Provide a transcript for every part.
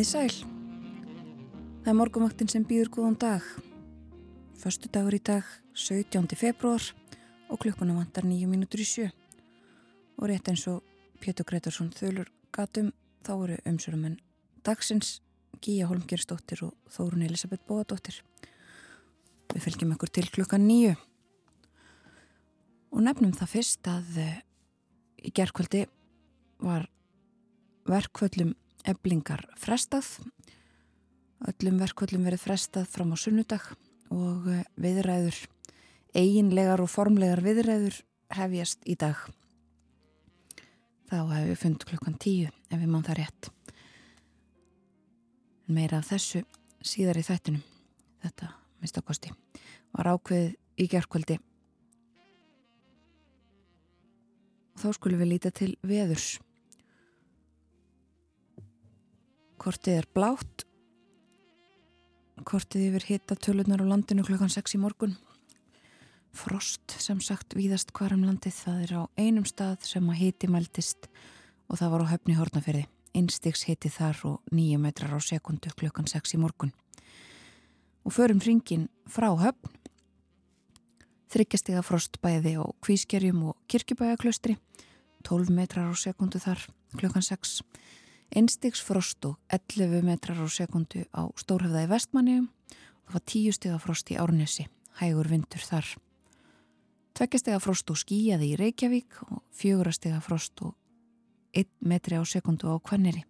Komið í sæl. Það er morgumvaktin sem býður góðan dag. Förstu dagur í dag, 17. februar og klukkuna vantar nýju mínútur í sjö. Og rétt eins og Pétur Gretarsson þölur gatum þá eru umsörumenn dagsins Gíja Holmgersdóttir og Þórun Elisabeth Bóadóttir. Við fylgjum okkur til klukkan nýju. Og nefnum það fyrst að uh, í gerðkvöldi var verkvöldum eblingar frestað. Öllum verkvöldum verið frestað fram á sunnudag og eh, viðræður eiginlegar og formlegar viðræður hefjast í dag. Þá hefur við fundið klukkan tíu ef við mann það rétt. Meira af þessu síðar í þættinum þetta mistakosti var ákveð í gerðkvöldi þá skulum við líta til veðurs Kortið er blátt. Kortið yfir hitta tölunar á landinu klukkan 6 í morgun. Frost sem sagt víðast hvarum landið það er á einum stað sem að hiti mæltist og það var á höfni hórnaferði. Einstiks hiti þar og nýju metrar á sekundu klukkan 6 í morgun. Og förum ringin frá höfn. Þryggjastega frost bæði á kvískerjum og kirkjubæjaklaustri. 12 metrar á sekundu þar klukkan 6. Einstiks frost og 11 metrar á sekundu á Stórhafða í vestmanniðum og það var 10 steg af frost í Árnesi, hægur vindur þar. Tveggjastega frost og skíjaði í Reykjavík og fjögurastega frost og 1 metri á sekundu á Kvanneri.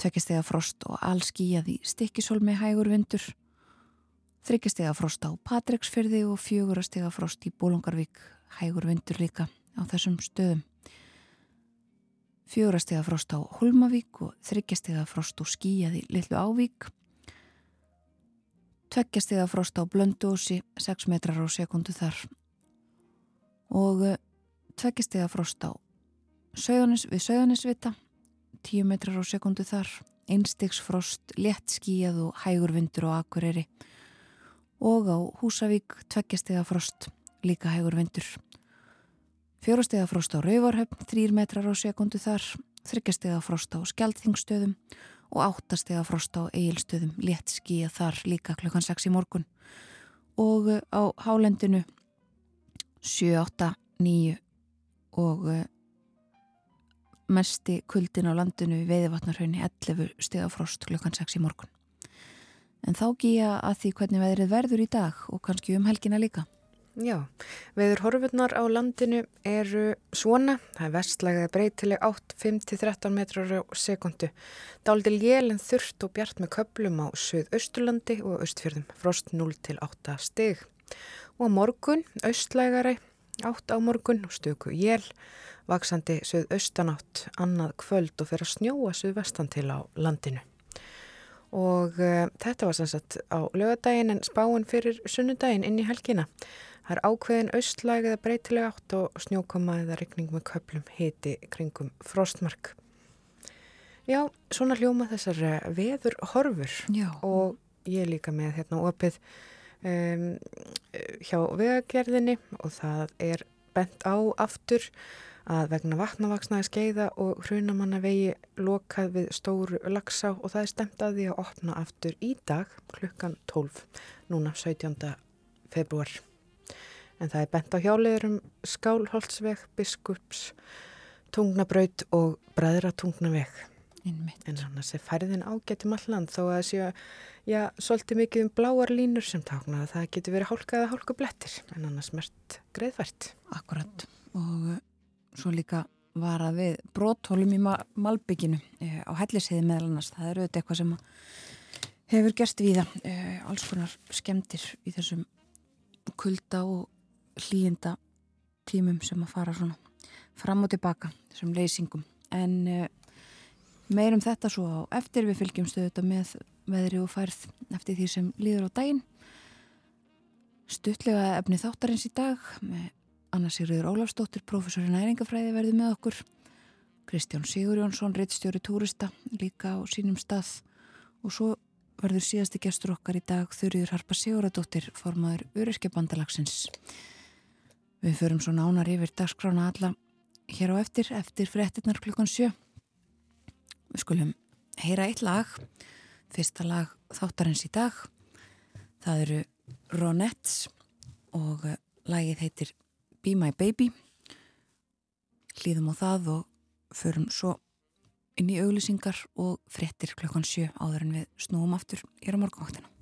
Tveggjastega frost og all skíjaði Stikkisólmi hægur vindur. Þryggjastega frost á Patreksfyrði og fjögurastega frost í Bólungarvík hægur vindur líka á þessum stöðum fjórastega frost á Holmavík og þryggjastega frost og skíjaði Lillu Ávík. Tveggjastega frost á Blöndósi 6 metrar á sekundu þar. Og eh, tveggjastega frost á Söðunis, við Söðunisvita 10 metrar á sekundu þar. Einstegs frost, létt skíjað og hægur vindur og akureyri. Og á Húsavík tveggjastega frost, líka hægur vindur Fjórastega frost á Rauvarhöfn, þrýr metrar á sekundu þar, þryggjastega frost á Skjaldþingstöðum og áttastega frost á Egilstöðum, létt skíja þar líka klukkan 6 í morgun. Og eh, á Hálendinu 7, 8, 9 og uh, mesti kuldin á landinu veiðvatnarhaunni 11 stega frost klukkan 6 í morgun. En þá gíja að því hvernig veðrið verður í dag og kannski um helgina líka. Já, veður horfurnar á landinu eru svona, það er vestlægðið breytileg 8-5-13 metrar á sekundu. Dálítið lélinn þurft og bjart með köplum á söð-austurlandi og austfjörðum, frost 0-8 stig. Og morgun, austlægari, 8 á morgun og stöku jél, vaksandi söð-austanátt, annað kvöld og fyrir að snjóa söð-vestan til á landinu. Og uh, þetta var sannsagt á lögadaginn en spáinn fyrir sunnudaginn inn í helgina. Það er ákveðin austlæg eða breytileg átt og snjókoma eða regning með köplum hiti kringum frostmark. Já, svona hljóma þessar eh, veður horfur Já. og ég líka með hérna opið um, hjá vegagerðinni og það er bent á aftur að vegna vatnavaksnaði skeiða og hrunamanna vegi lokað við stóru lagsá og það er stemt að því að opna aftur í dag klukkan 12, núna 17. februar en það er bent á hjálegurum Skálholtsveg, Biskups, Tungnabraut og Bræðratungnaveg. en annars er færðin ágættum alland þó að séu, já, svolítið mikið um bláar línur sem tákna að það getur verið hálka eða hálku blettir en annars mert greiðvært. Akkurat og uh, svo líka var að við bróthólum í Malbygginu eh, á helliseiði meðal annars, það eru auðvitað eitthvað sem hefur gerst við það, eh, alls konar skemmtir í þessum kulda og hlýjenda tímum sem að fara svona fram og tilbaka, þessum leysingum. En uh, meirum þetta svo á eftir við fylgjumstu þetta með veðri og færð eftir því sem líður á daginn. Stuttlega efni þáttarins í dag með Anna Sigurður Ólafsdóttir professor í næringafræði verði með okkur. Kristján Sigur Jónsson reittstjóri túrista líka á sínum stað. Og svo verður síðasti gestur okkar í dag Þurriður Harpa Siguradóttir formaður Öryrkjabandalagsins Við förum svo nánar yfir dagskrána alla hér á eftir, eftir frettinnar klukkan sjö Við skulum heyra eitt lag, fyrsta lag þáttarins í dag. Það eru Ronettes og eh, lagið heitir Be My Baby. Hlýðum á það og förum svo inn í auglýsingar og frettir klukkan sjö áður en við snúum aftur í morgunváttina.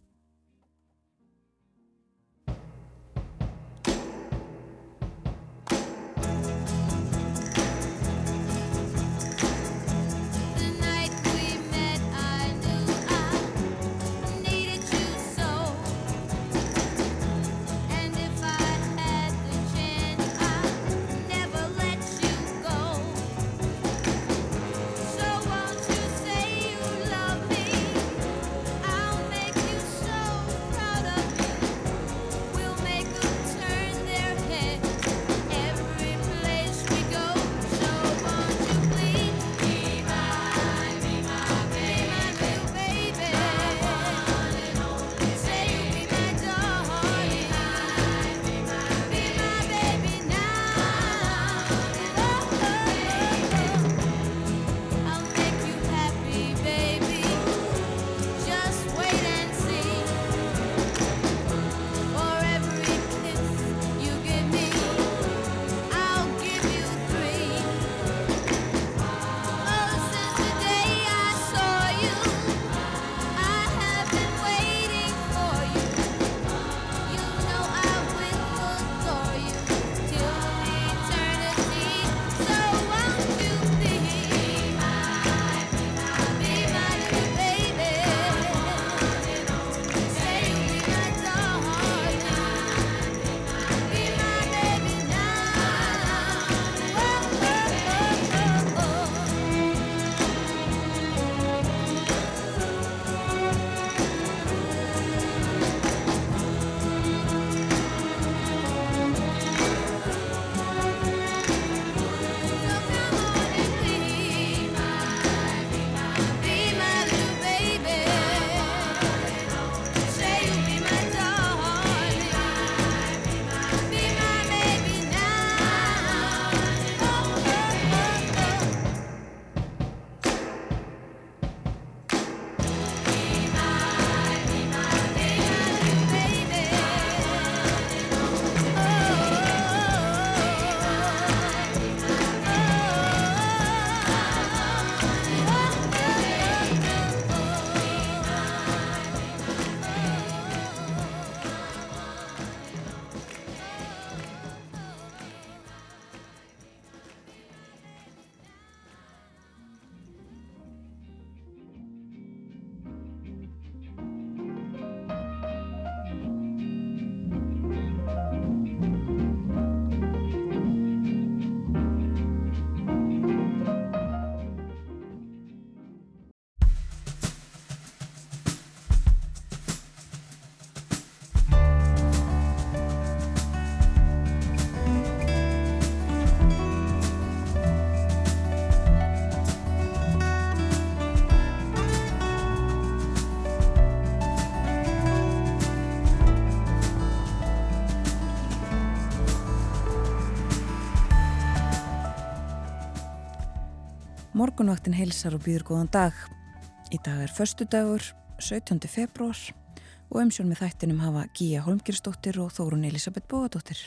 Morgunvaktin heilsar og býður góðan dag. Í dag er förstu dagur, 17. februar og umsjón með þættinum hafa Gíja Holmgirsdóttir og Þórun Elisabeth Bóadóttir.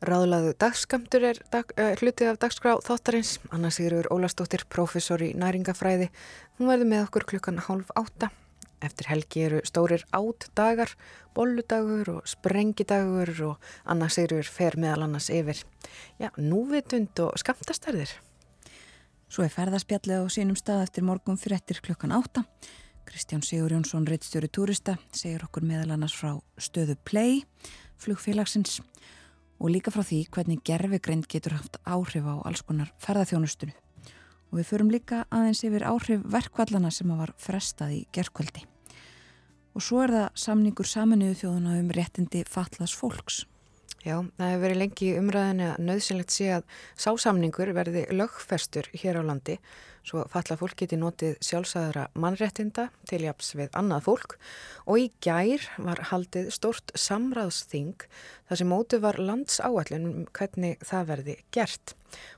Ráðlaðu dagskamtur er dag, uh, hlutið af dagskrá þáttarins. Anna Sigurður Ólastóttir, professor í næringafræði. Hún verður með okkur klukkan hálf átta. Eftir helgi eru stórir átt dagar, bolludagur og sprengidagur og Anna Sigurður fer meðal annars yfir. Já, núvitund og skamtastarðir. Svo er ferðarspjallið á sínum stað eftir morgun fyrir ettir klukkan átta. Kristján Sigur Jónsson, reittstjóri túrista, segir okkur meðal annars frá stöðu Play, flugfélagsins og líka frá því hvernig gerfigreind getur haft áhrif á alls konar ferðarþjónustunu. Og við förum líka aðeins yfir áhrif verkvallana sem var frestað í gerðkvöldi. Og svo er það samningur saminuðu þjóðuna um réttindi fatlas fólks. Já, það hefur verið lengi umræðinu að nöðsynlegt sé að sásamningur verði lögfestur hér á landi svo falla fólk geti notið sjálfsæðara mannrettinda til japs við annað fólk og í gær var haldið stort samráðsþing þar sem mótu var landsáallin um hvernig það verði gert.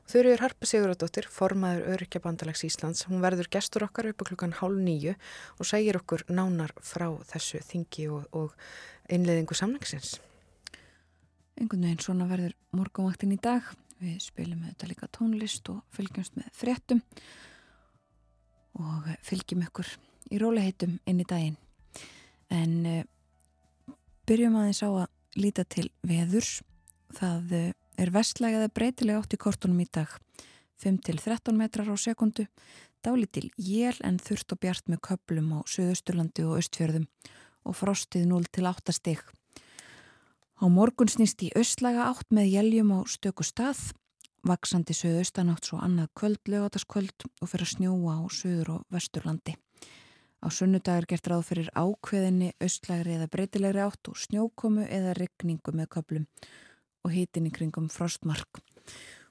Þurriður Harpa Siguradóttir, formaður Örykjabandalags Íslands, hún verður gestur okkar upp á klukkan hálf nýju og segir okkur nánar frá þessu þingi og, og innleðingu samningsins. Engun veginn svona verður morgunvaktin í dag. Við spilum með þetta líka tónlist og fylgjumst með fréttum og fylgjum ykkur í róliheitum inn í daginn. En uh, byrjum aðeins á að líta til veðurs. Það uh, er vestlægið að breytilega átt í kortunum í dag. 5-13 metrar á sekundu. Dálítil jél en þurft og bjart með köplum á Suðausturlandi og Östfjörðum og frostið 0-8 stygg. Á morgun snýst í östlæga átt með jæljum á stöku stað vaksandi söðaustanátt svo annað kvöld, lögataskvöld og fyrir að snjóa á söður og vesturlandi. Á sunnudagur gert ráð fyrir ákveðinni, austlægri eða breytilegri átt og snjókomu eða regningu með köplum og hitin í kringum frostmark.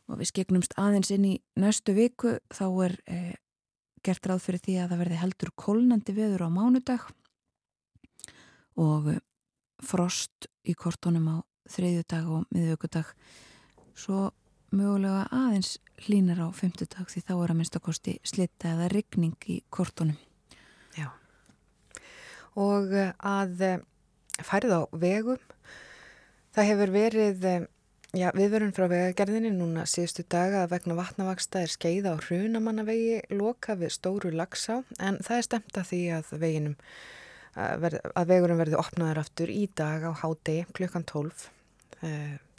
Og við skeknumst aðeins inn í næstu viku þá er eh, gert ráð fyrir því að það verði heldur kólnandi veður á mánudag og eh, frost í kortónum á þriðjudag og miðvöggudag. Svo mögulega aðeins hlínar á fymtudag því þá er að minnstakosti slitta eða rigning í kortunum. Já. Og eh, að eh, færið á vegum, það hefur verið, eh, já við verum frá vegagerðinni núna síðustu daga að vegna vatnavaksta er skeið á hrunamannavegi loka við stóru lagsá en það er stemt að því að veginum að vegurum verði opnaður aftur í dag á hádegi klukkan 12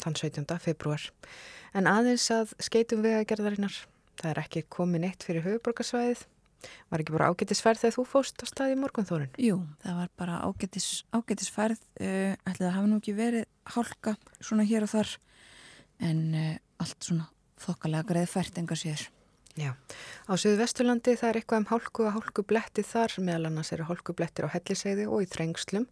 þann 17. februar En aðeins að skeitum vegagerðarinnar, það er ekki komin eitt fyrir höfuborgarsvæðið. Var ekki bara ágættisfærð þegar þú fóst á staði morgunþórun? Jú, það var bara ágættis, ágættisfærð. Uh, ætli það hafi nú ekki verið hálka svona hér og þar en uh, allt svona þokkalega greið fært enga síður. Já, á Suðu Vesturlandi það er eitthvað um hálku og hálku bletti þar meðal annars eru hálku blettir á helliseiði og í þrengslum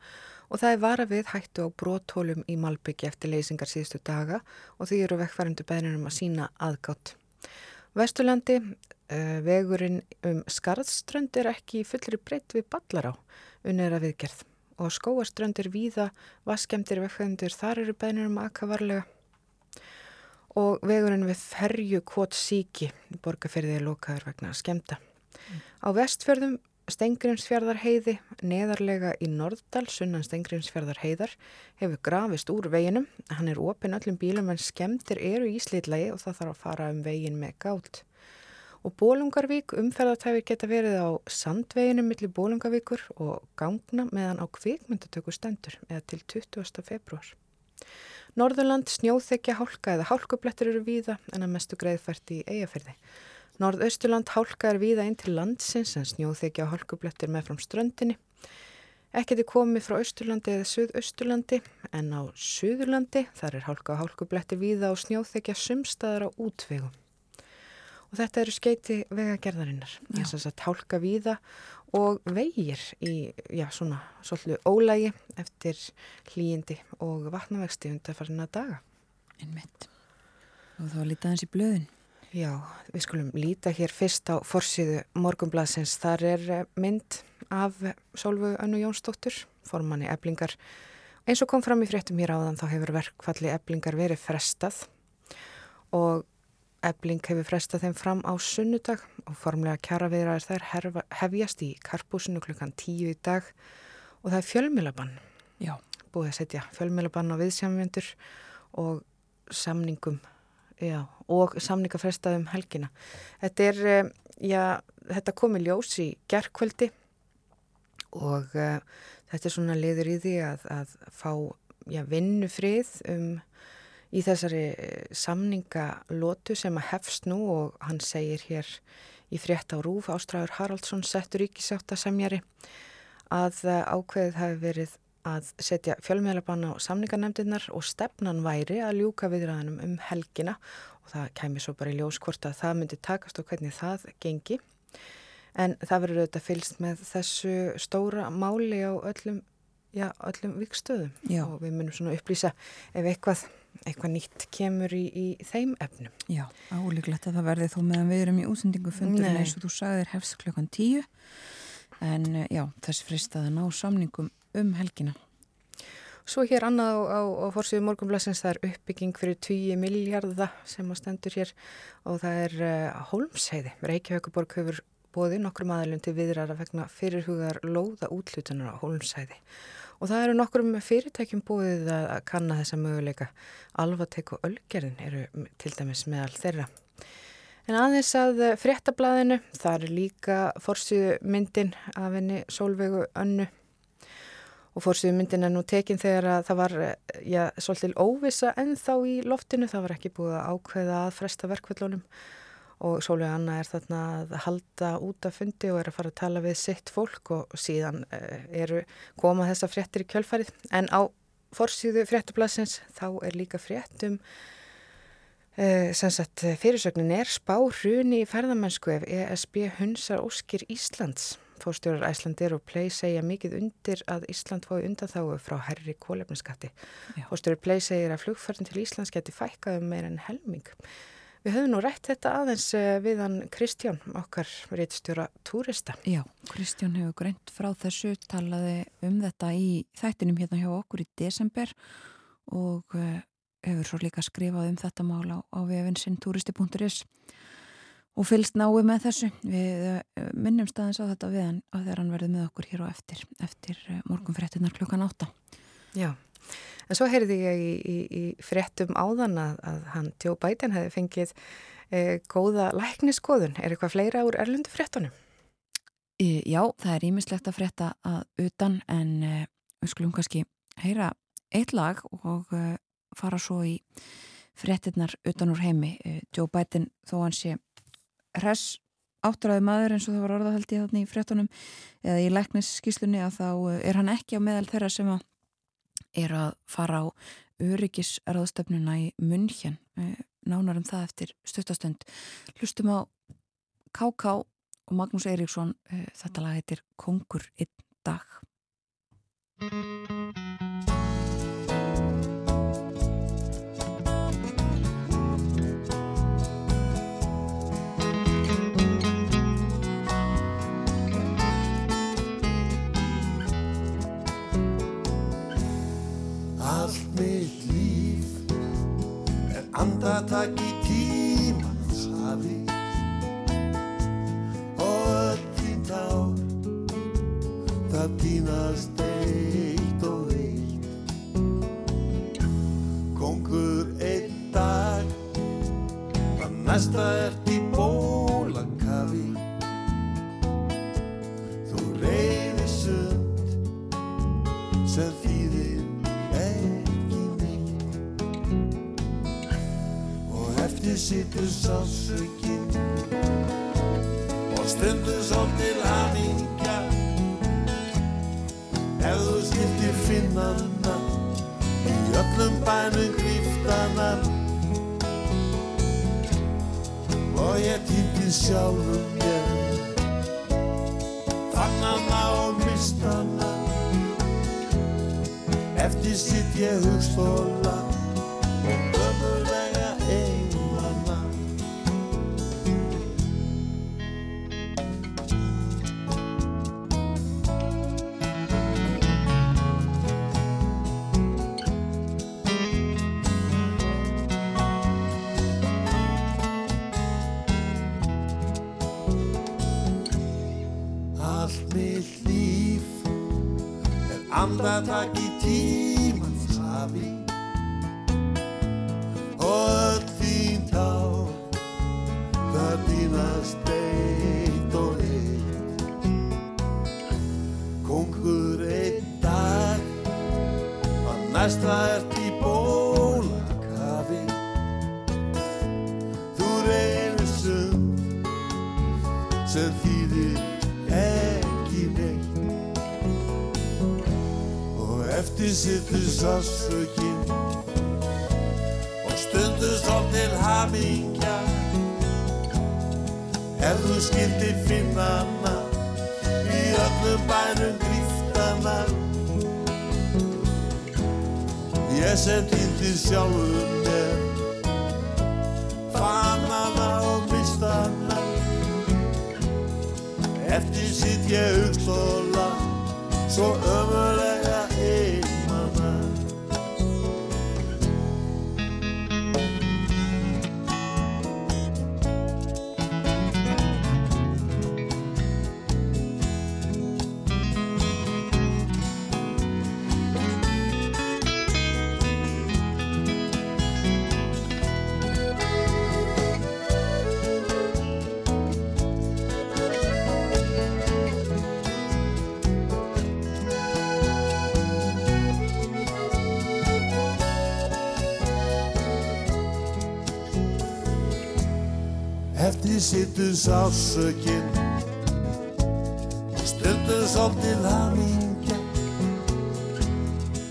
og það er vara við hættu á brótólum í Malbyggi eftir leysingar síðustu daga og því eru vekkfærandu beðnum að sína aðgátt. Vesturlandi, uh, vegurinn um Skarðströnd er ekki fullri breytt við ballar á unnera viðgerð og skóaströndir víða vaskemdir vekkfærandur þar eru beðnum að akka varlega og vegurinn við ferju kvot síki borgarferðið er lokaður vegna skemta. Mm. Á vestfjörðum Stengrimsfjörðar heiði, neðarlega í Norddal, sunnan Stengrimsfjörðar heiðar, hefur grafist úr veginum. Hann er opinn öllum bílum en skemmtir eru í slítlagi og það þarf að fara um vegin með gált. Og Bólungarvík umferðartæfir geta verið á sandveginum millir Bólungarvíkur og gangna meðan á kvikmyndatöku stendur eða til 20. februar. Norðurland snjóþekja hálka eða hálkublettur eru víða en að mestu greiðfært í eigafyrði. Norðausturland hálka er víða inn til landsins en snjóþekja og hálkublettir með fram ströndinni. Ekkert er komið frá Östurlandi eða Suðausturlandi en á Suðurlandi þar er hálka og hálkublettir víða og snjóþekja sumstaðar á útvegum. Og þetta eru skeiti vegagerðarinnar. Þess að hálka víða og vegir í, já, svona svolítið ólægi eftir hlýjindi og vatnavexti undir farin að daga. Einmitt. Og þá lítið hans í blöðin. Já, við skulum líta hér fyrst á forsiðu morgumbladsins. Þar er mynd af Solvögu Önnu Jónsdóttur, formanni eblingar. Eins og kom fram í fréttum hér áðan þá hefur verkfalli eblingar verið frestað og ebling hefur frestað þeim fram á sunnudag og formlega kjara viðra er þær hefjast í karpúsinu klukkan tíu í dag og það er fjölmilabann. Já. Búið að setja fjölmilabann á viðsjámyndur og samningum já, og samningafrestaðum helgina. Þetta er, eh, já, þetta komi ljós í gerðkvöldi og uh, þetta er svona liður í því að, að fá já, vinnufrið um, í þessari eh, samningalótu sem að hefst nú og hann segir hér í frétt á Rúf Ástræður Haraldsson settur ríkisátt að semjari að ákveðið hafi verið að setja fjölmiðlabanna á samningarnemdinnar og stefnan væri að ljúka viðræðanum um helgina. Og það kemur svo bara í ljós hvort að það myndi takast og hvernig það gengi. En það verður auðvitað fylst með þessu stóra máli á öllum, já, öllum vikstöðum og við munum svona upplýsa ef eitthvað, eitthvað nýtt kemur í, í þeim efnum. Já, álíklegt að það verði þó meðan við erum í útsendingu fundur eins og þú sagðir hefst klokkan tíu en já, þess frist að ná samningum um helgina. Svo hér annað á, á, á fórsíðu morgunblassins það er uppbygging fyrir 20 miljardar sem að stendur hér og það er uh, Holmsheiði. Reykjavíkuborg hefur bóði nokkrum aðalum til viðræra vegna fyrirhugar lóða útlutunar á Holmsheiði. Og það eru nokkrum fyrirtækjum bóðið að kanna þessa möguleika. Alvatek og Ölgerðin eru til dæmis meðal þeirra. En aðeins að fréttablaðinu, það er líka fórsíðu myndin af henni Solveigu Önnu og fórsýðu myndin er nú tekin þegar að það var, já, svolítil óvisa en þá í loftinu, það var ekki búið að ákveða að fresta verkvöldunum og Sólvega Anna er þarna að halda út af fundi og er að fara að tala við sitt fólk og síðan uh, eru koma þessa fréttir í kjölfarið en á fórsýðu fréttublasins þá er líka fréttum uh, sem sagt fyrirsögnin er spá hruni í ferðamennsku ef ESB hunsar óskir Íslands Fórstjórar Æslandir og Play segja mikið undir að Ísland fái undanþáu frá herri kólefniskatti. Fórstjórar Play segir að flugförðin til Íslands geti fækkað um meira en helming. Við höfum nú rætt þetta aðeins eh, viðan Kristján, okkar réttstjóra túrista. Já, Kristján hefur greint frá þessu, talaði um þetta í þættinum hérna hjá okkur í desember og eh, hefur svo líka skrifað um þetta mál á, á vefinsinn turisti.is og fylgst náið með þessu. Við eh, minnum staðins á þetta við hann að þegar hann verði með okkur hér og eftir, eftir morgunfréttunar klukkan átta. Já, en svo heyrði ég í, í, í fréttum áðan að, að hann Tjó Bæten hefði fengið e, góða lækniskoðun. Er eitthvað fleira úr erlundu fréttunum? E, já, það er ímislegt að frétta að utan en e, við skulum kannski heyra eitt lag og fara svo í fréttinnar utan úr heimi. Tjó Bæten þó hann sé hress áttræði maður eins og það var orðahaldi í fréttunum eða í læknisskíslunni að þá eh, er hann ekki á meðal þeirra sem að er að fara á öryggisraðstöfnuna í munn eh, nánar um það eftir stöttastönd hlustum á K.K. og Magnús Eiríksson eh, þetta lag heitir Kongur einn dag andatak í tímans hafi og öll þín tár það týnast eitt og eitt. Kongur einn dag það næsta ert í bólakafi. Þú reyðir sund sem þýðir eftir sittur sásökin og stundu svo til hamingja. Ef þú skildir finnanna í öllum bænum gríftana og ég týndi sjálfum ég fannana og mistana. Eftir sitt ég hugstóla andatak í sjálfum Eftir sittu sásökinn og stundum svolítið hamingja.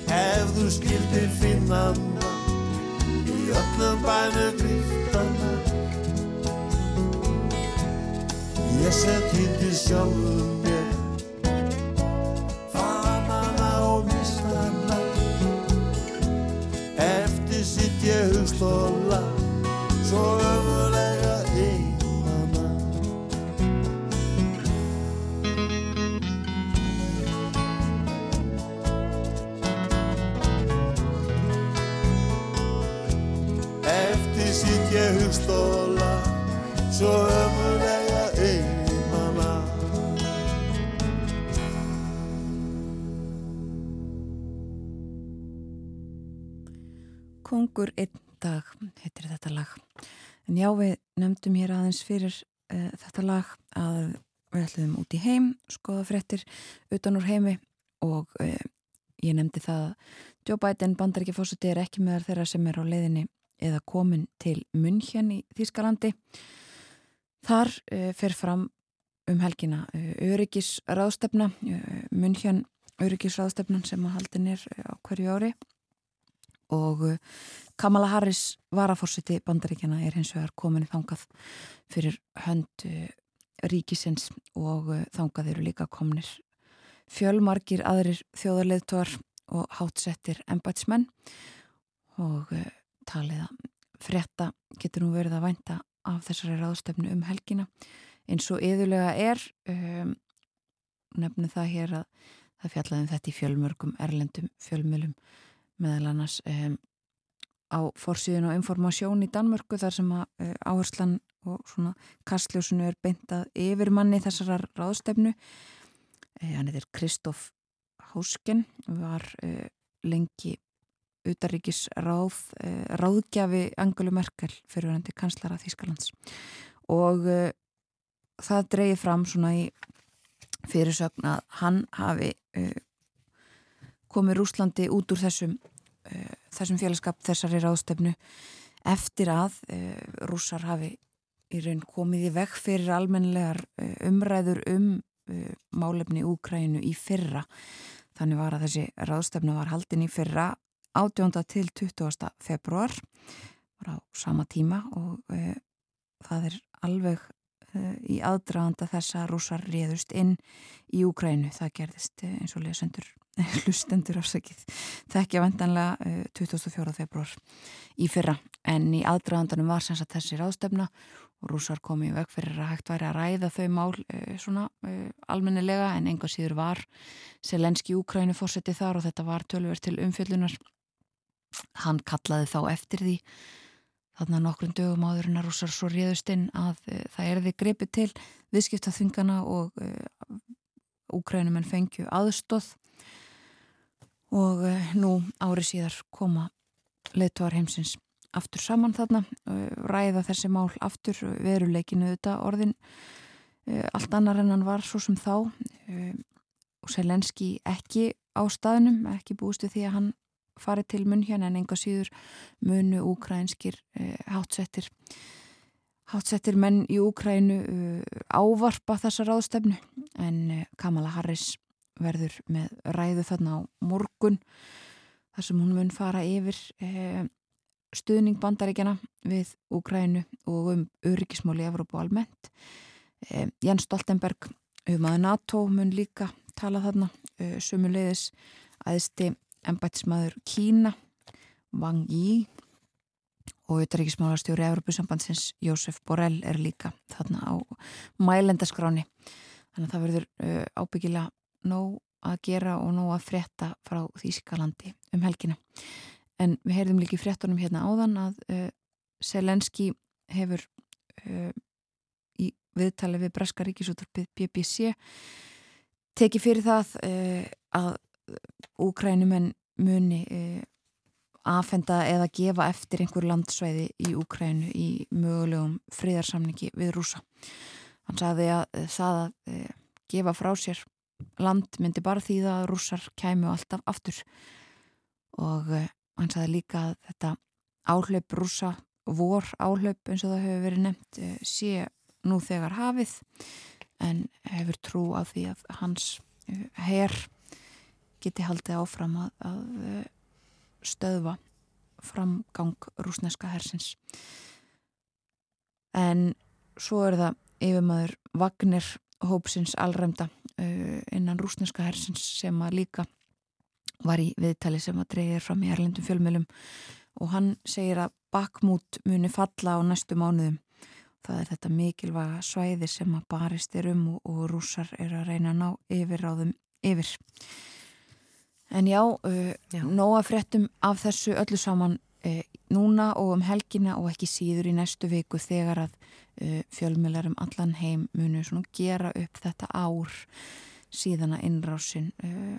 Ef þú skildir finna hana í öllum bænu griftana ég sem týndi sjálfum Kongur einn dag heitir þetta lag. En já, við nefndum hér aðeins fyrir uh, þetta lag að við ætlum út í heim, skoða fréttir utan úr heimi og uh, ég nefndi það að Joe Biden bandaríkjafósuti er ekki meðar þeirra sem er á leiðinni eða komin til München í Þýskalandi. Þar uh, fer fram um helgina öryggisráðstefna, München öryggisráðstefnan sem að haldin er á hverju ári og uh, Kamala Harris varafórsiti bandaríkjana er hins vegar komin þangað fyrir hönd uh, ríkisins og uh, þangað eru líka komnir fjölmarkir aðrir þjóðarleðtóar og hátsettir embætsmenn og talið að frétta getur nú verið að vænta af þessari ráðstefnu um helgina. Eins og yðurlega er um, nefnu það hér að það fjallaði um þetta í fjölmörgum erlendum fjölmjölum meðal annars um, á forsýðun og informasjón í Danmörku þar sem að uh, áherslan og svona kastljósunu er beintað yfir manni þessarar ráðstefnu. Uh, hann heitir Kristóf Hásken var uh, lengi utaríkis ráð, ráðgjafi Angelu Merkel fyrirverandi kanslara Þískalands og það dreyið fram svona í fyrirsögn að hann hafi komið Rúslandi út úr þessum, uh, þessum félagskap þessari ráðstefnu eftir að uh, rússar hafi í raun komið í veg fyrir almenlegar uh, umræður um málefni Úkrænu í fyrra. Þannig var að þessi ráðstefnu var haldin í fyrra 18. til 20. februar var á sama tíma og það er alveg í aðdraganda þess að rússar réðust inn í Úkrænu. Það gerðist eins og lesendur hlustendur afsakið þekkja vendanlega uh, 24. februar í fyrra en í aðdraðandanum var sem sagt þessi ráðstefna og rúsar komið veg fyrir að hægt væri að ræða þau mál uh, svona almennilega en enga síður var Selenski Úkrænu fórsetið þar og þetta var tölver til umfjöllunar hann kallaði þá eftir því þarna nokkrum dögum áður en að rúsar svo réðust inn að það erði grepið til viðskipta þingana og Úkrænumenn fengju aðstóð og nú ári síðar koma leittóar heimsins aftur saman þarna ræða þessi mál aftur veruleikinu þetta orðin allt annar en hann var svo sem þá og Selenski ekki á staðnum, ekki búistu því að hann farið til munn hérna en enga síður munu úkrænskir eh, hátsettir hátsettir menn í Úkrænu eh, ávarpa þessa ráðstefnu. En eh, Kamala Harris verður með ræðu þarna á morgun þar sem hún mun fara yfir eh, stuðning bandaríkjana við Úkrænu og um öryggismáli Evrópu almennt. Eh, Jens Stoltenberg um að NATO mun líka tala þarna sumulegis aðsti ennbættismadur Kína Wang Yi og auðvitaðríkismálastjóri Evropasambandsins Jósef Borrell er líka þarna á mælendaskráni þannig að það verður uh, ábyggilega nóg að gera og nóg að frétta frá Þýskalandi um helgina. En við heyrðum líka í fréttunum hérna áðan að uh, Selenski hefur uh, í viðtali við Breska ríkisúttarpið BBC tekið fyrir það að úkrænumenn muni aðfenda eða gefa eftir einhver landsvæði í Úkrænu í mögulegum friðarsamningi við rúsa. Hann sagði að það að gefa frá sér land myndi bara því að rússar kæmu alltaf aftur og hann sagði líka að þetta áhlaup rúsa, vor áhlaup eins og það hefur verið nefnt sé nú þegar hafið en hefur trú á því að hans herr geti haldið áfram að, að stöðva framgang rúsneska hersins. En svo er það yfirmaður Vagnir hópsins allræmda uh, innan rúsneska hersins sem að líka var í viðtali sem að dreyðir fram í erlendum fjölmjölum og hann segir að bakmút muni falla á næstu mánuðum. Það er þetta mikilvæga svæði sem að barist er um og, og rúsar er að reyna að ná yfir á þeim yfir En já, uh, já. nóga fréttum af þessu öllu saman uh, núna og um helgina og ekki síður í næstu viku þegar að uh, fjölmjölar um allan heim munu svona gera upp þetta ár síðan að innrásin uh,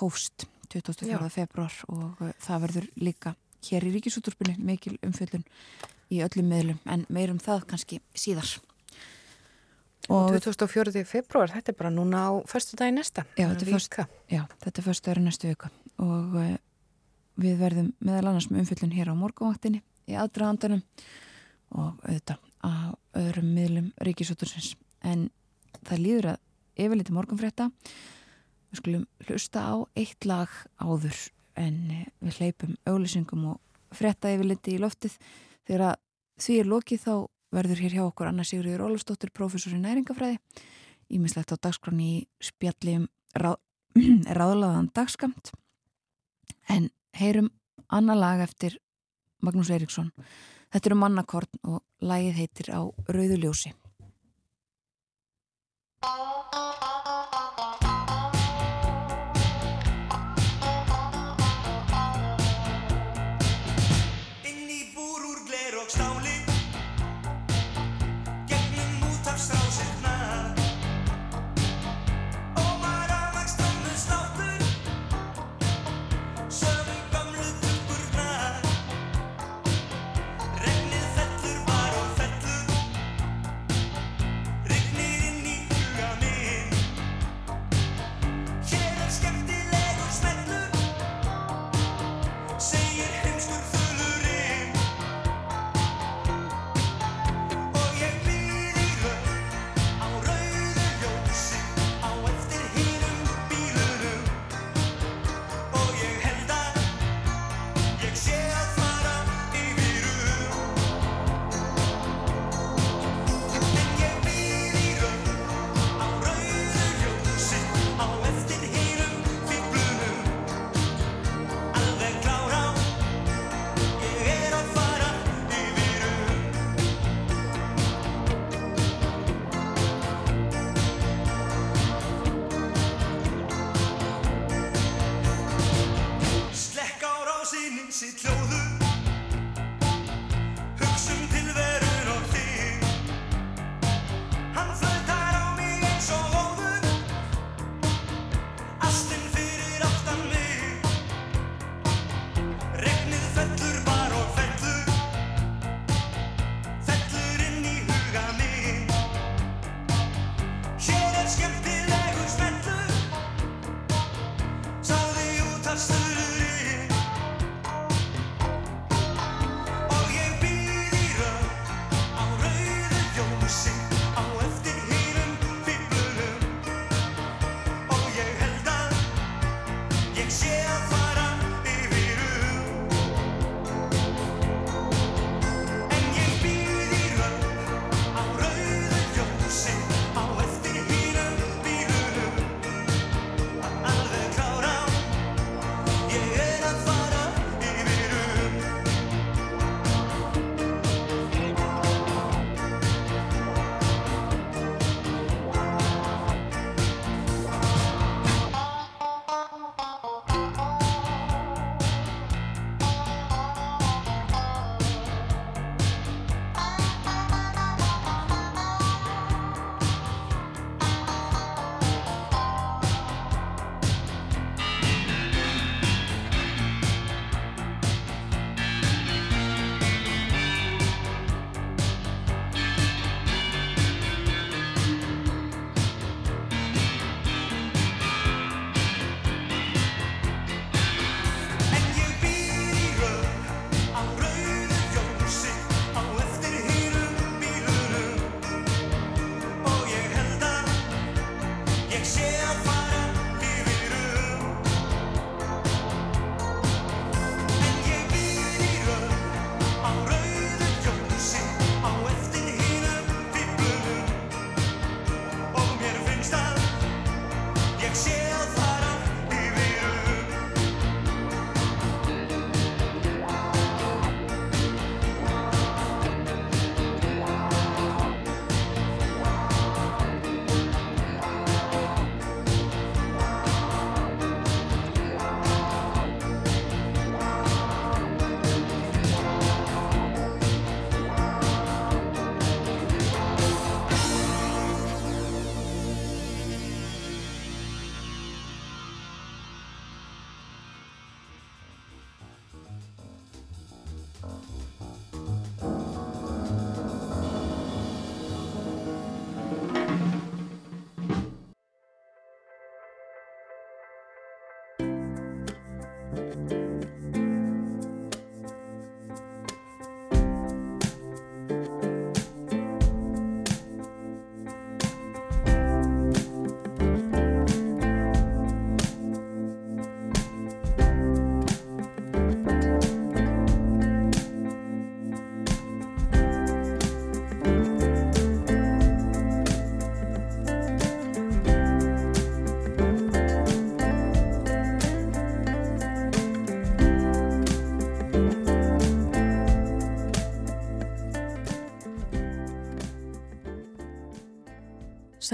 hófst 24. februar og uh, það verður líka hér í Ríkisúturpunni mikil umfjöldun í öllum meðlum en meirum það kannski síðar. Og 2004. februar, þetta er bara núna á förstu dagi næsta. Já, þetta er, först, já, þetta er förstu dagi næstu vika og uh, við verðum meðal annars með umfyllun hér á morgunvaktinni í aðdraðandanum og auðvitað á öðrum miðlum ríkisútursins. En það líður að yfirleiti morgunfrétta við skulum hlusta á eitt lag áður en uh, við hleypum auðlýsingum og frétta yfirleiti í loftið þegar því er lokið þá verður hér hjá okkur Anna Sigurður Ólafsdóttir, professor í næringafræði ímislegt á dagskroni í spjalli um ráð, ráðlaðan dagskamt en heyrum annar lag eftir Magnús Eiríksson. Þetta eru mannakorn og lagið heitir á Rauðuljósi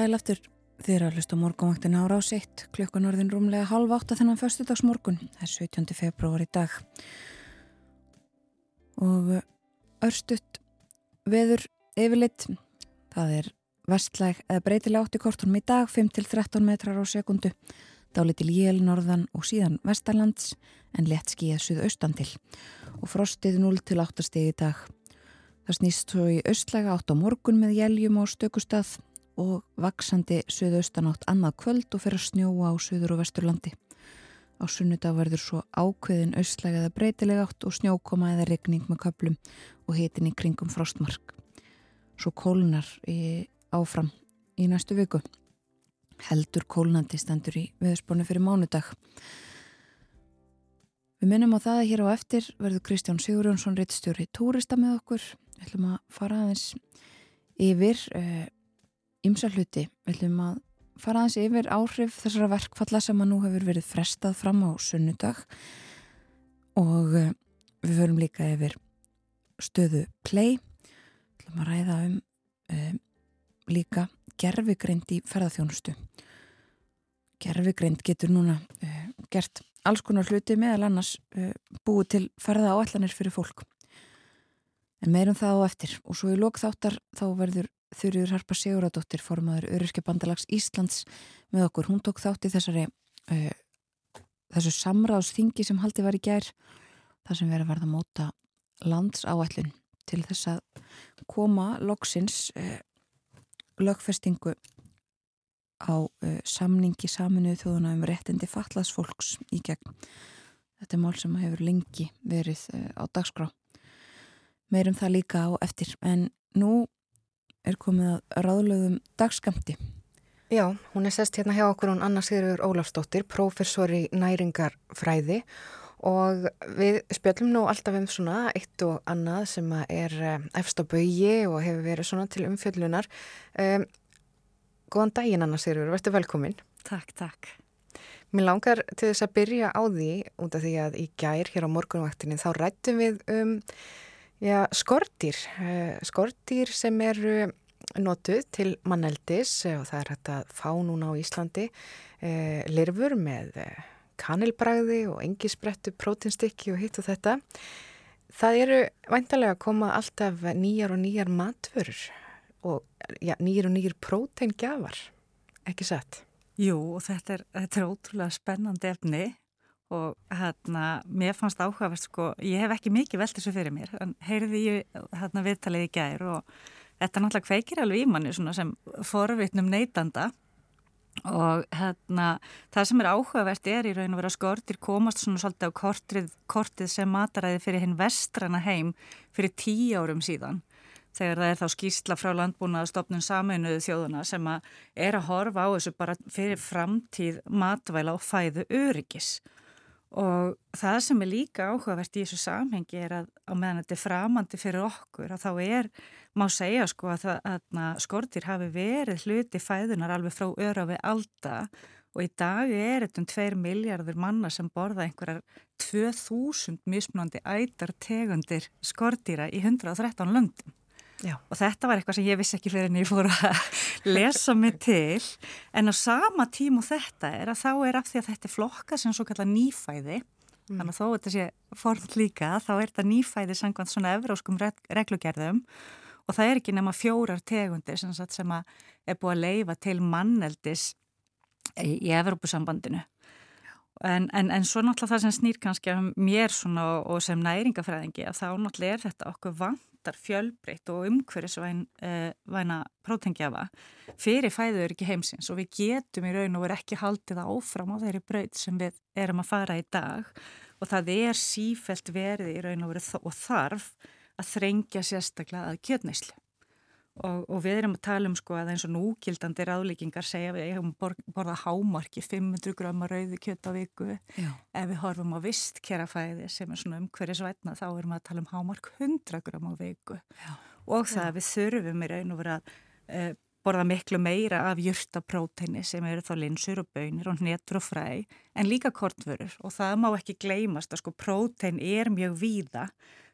Sæl aftur. Þér að hlusta morgunvaktin ára á sitt klukkan orðin rúmlega halv átta þennan förstudagsmorgun, það er 17. februar í dag. Og örstutt veður yfirlitt, það er vestlæg eða breytileg átti kortunum í dag 5-13 metrar á sekundu dálitil jél norðan og síðan vestarlands en lett skíða suðaustan til. Og frostið 0-8 steg í dag. Það snýst svo í austlæga átt á morgun með jéljum og stökustað og vaksandi söðaustanátt annað kvöld og fer að snjóa á söður og vesturlandi. Á sunnudag verður svo ákveðin austlæg eða breytileg átt og snjókoma eða regning með köplum og hitin í kringum frostmark. Svo kólunar í áfram í næstu viku. Heldur kólunandi stendur í viðspónu fyrir mánudag. Við minnum á það að hér á eftir verður Kristján Sigurjónsson reittstjóri túrista með okkur. Við ætlum að fara aðeins yfir ymsa hluti. Við ætlum að fara aðeins yfir áhrif þessara verkfalla sem að nú hefur verið frestað fram á sunnudag og uh, við förum líka yfir stöðu play. Við ætlum að ræða um uh, líka gerfigreind í ferðarþjónustu. Gerfigreind getur núna uh, gert alls konar hluti meðal annars búið til ferða áallanir fyrir fólk. En meirum það á eftir og svo í lókþáttar þá verður Þurriður Harpa Siguradóttir formaður Öryrkja bandalags Íslands með okkur. Hún tók þátt í þessari uh, þessu samráðsþingi sem haldi var í gær þar sem verið að verða móta landsáætlun til þess að koma loksins uh, lögfestingu á uh, samningi saminuðu þjóðuna um réttindi fatlaðs fólks í gegn. Þetta er mál sem hefur lengi verið á dagskrá. Meirum það líka á eftir en nú er komið að ráðlögum dagskamti. Já, hún er sest hérna hjá okkur hún Anna Sigurður Ólafsdóttir, prófessor í næringarfræði og við spjöllum nú alltaf um svona eitt og annað sem er eh, efst á baui og hefur verið svona til umfjöllunar. Um, góðan daginn Anna Sigurður, verður velkomin. Takk, takk. Mér langar til þess að byrja á því út af því að í gær hér á morgunvaktinni þá rættum við um Já, skortýr, eh, skortýr sem eru notuð til manneldis eh, og það er hægt að fá núna á Íslandi eh, lirfur með kanilbræði og engisbrettu, prótinstykki og hitt og þetta. Það eru væntalega að koma alltaf nýjar og nýjar matvörur og ja, nýjar og nýjar prótengjafar, ekki sett? Jú, og þetta er, þetta er ótrúlega spennandi efni og hérna, mér fannst áhugavert sko, ég hef ekki mikið velt þessu fyrir mér en heyrði ég hérna viðtalið í gær og þetta náttúrulega kveikir alveg í manni sem forvitnum neytanda. Og hérna það sem er áhugavert er í raun og vera skortir komast svona svolítið á kortið, kortið sem mataræði fyrir hinn vestrana heim fyrir tíu árum síðan þegar það er þá skýrsla frá landbúnaðastofnun saminuðu þjóðuna sem að er að horfa á þessu bara fyrir framtíð matvæla og fæðu öryggis Og það sem er líka áhugavert í þessu samhengi er að á meðan þetta er framandi fyrir okkur að þá er, má segja sko að, að, að skortir hafi verið hluti fæðunar alveg frá öra við alda og í dag er þetta um 2 miljardur manna sem borða einhverjar 2000 mismunandi ætar tegundir skortýra í 113 löndum. Já. og þetta var eitthvað sem ég vissi ekki fyrir en ég fór að lesa mig til en á sama tímu þetta er að þá er af því að þetta er flokka sem svo kallar nýfæði mm. þannig að þó þetta sé forð líka þá er þetta nýfæði sangvænt svona evróskum reglugerðum og það er ekki nema fjórar tegundir sem, sem að er búið að leifa til manneldis í, í Evrópusambandinu En, en, en svo náttúrulega það sem snýr kannski mér svona og, og sem næringafræðingi að þá náttúrulega er þetta okkur vantar fjölbreytt og umhverfisvæna eh, prótengjafa fyrir fæður ekki heimsins og við getum í raun og verið ekki haldið áfram á þeirri breyt sem við erum að fara í dag og það er sífelt verið í raun og verið og þarf að þrengja sérstaklega að kjötneyslu. Og, og við erum að tala um sko að eins og núgildandi ráðlíkingar segja við hefum borðað hámarki 500 gröma rauði kjött á viku Já. ef við horfum á vistkjerafæði sem er svona umhverjusvætna þá erum við að tala um hámark 100 gröma á viku Já. og það Já. við þurfum í raun og vera að e, borða miklu meira af júrtapróteini sem eru þá linsur og bönir og hnetur og fræ en líka kortvörur og það má ekki gleymast að sko prótein er mjög víða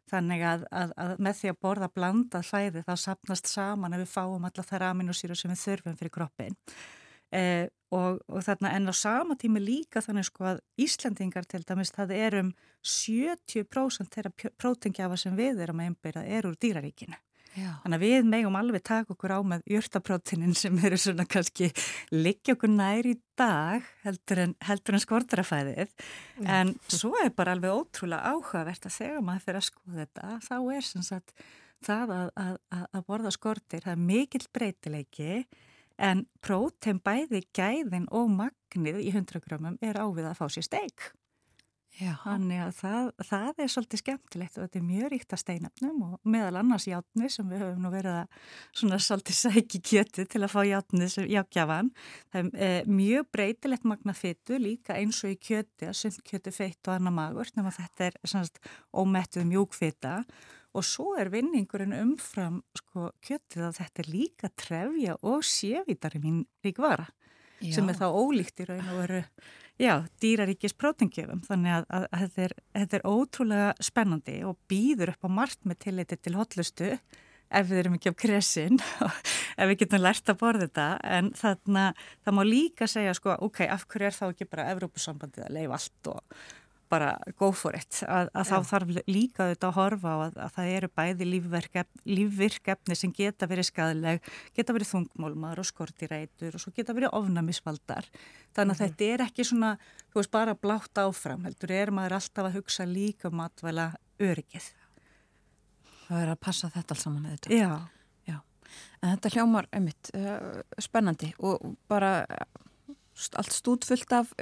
Þannig að, að, að með því að borða blandað hlæði þá sapnast saman ef við fáum alla þær aminosýru sem við þurfum fyrir kroppin. Eh, og, og þarna en á sama tími líka þannig sko að Íslandingar til dæmis það er um 70% þeirra prótingjafa sem við erum að einbyrja er úr dýraríkinu. Já. Þannig að við megum alveg taka okkur á með jörtaprótinin sem eru svona kannski liggja okkur nær í dag heldur en, heldur en skortarafæðið Já. en svo er bara alveg ótrúlega áhugavert að þegar maður fyrir að skoða þetta þá er sem sagt það að, að, að borða skortir, það er mikill breytileiki en prótein bæði gæðin og magnið í 100 gramum er ávið að fá sér steik. Þannig að það, það er svolítið skemmtilegt og þetta er mjög ríkt að steinafnum og meðal annars játni sem við höfum nú verið að svona svolítið sæki kjötu til að fá játni sem jákjafan. Það er e, mjög breytilegt magna fyttu líka eins og í kjöti að sund kjötu feitt og annar magur nema þetta er svona ómettuð mjúkfita og svo er vinningurinn umfram sko, kjötið að þetta er líka trefja og sévítari mín ríkvara sem er þá ólíkt í raun og veru Já, dýraríkis prótingjöfum, þannig að, að, að þetta, er, þetta er ótrúlega spennandi og býður upp á margt með tilliti til hotlustu ef við erum ekki á kresin, ef við getum lært að borða þetta, en þarna það má líka segja sko, ok, af hverju er þá ekki bara Evrópusambandið að leifa allt og bara go for it að, að þá þarf líka þetta að horfa á að, að það eru bæði lífvirkefni sem geta verið skadaleg geta verið þungmólmar og skortirætur og svo geta verið ofnamisvaldar þannig að mm -hmm. þetta er ekki svona þú veist bara blátt áfram heldur er maður alltaf að hugsa líka um atvæla öryggið. Það er að passa þetta alls saman með þetta Já, Já. En þetta hljómar einmitt uh, spennandi og bara allt stúdfullt af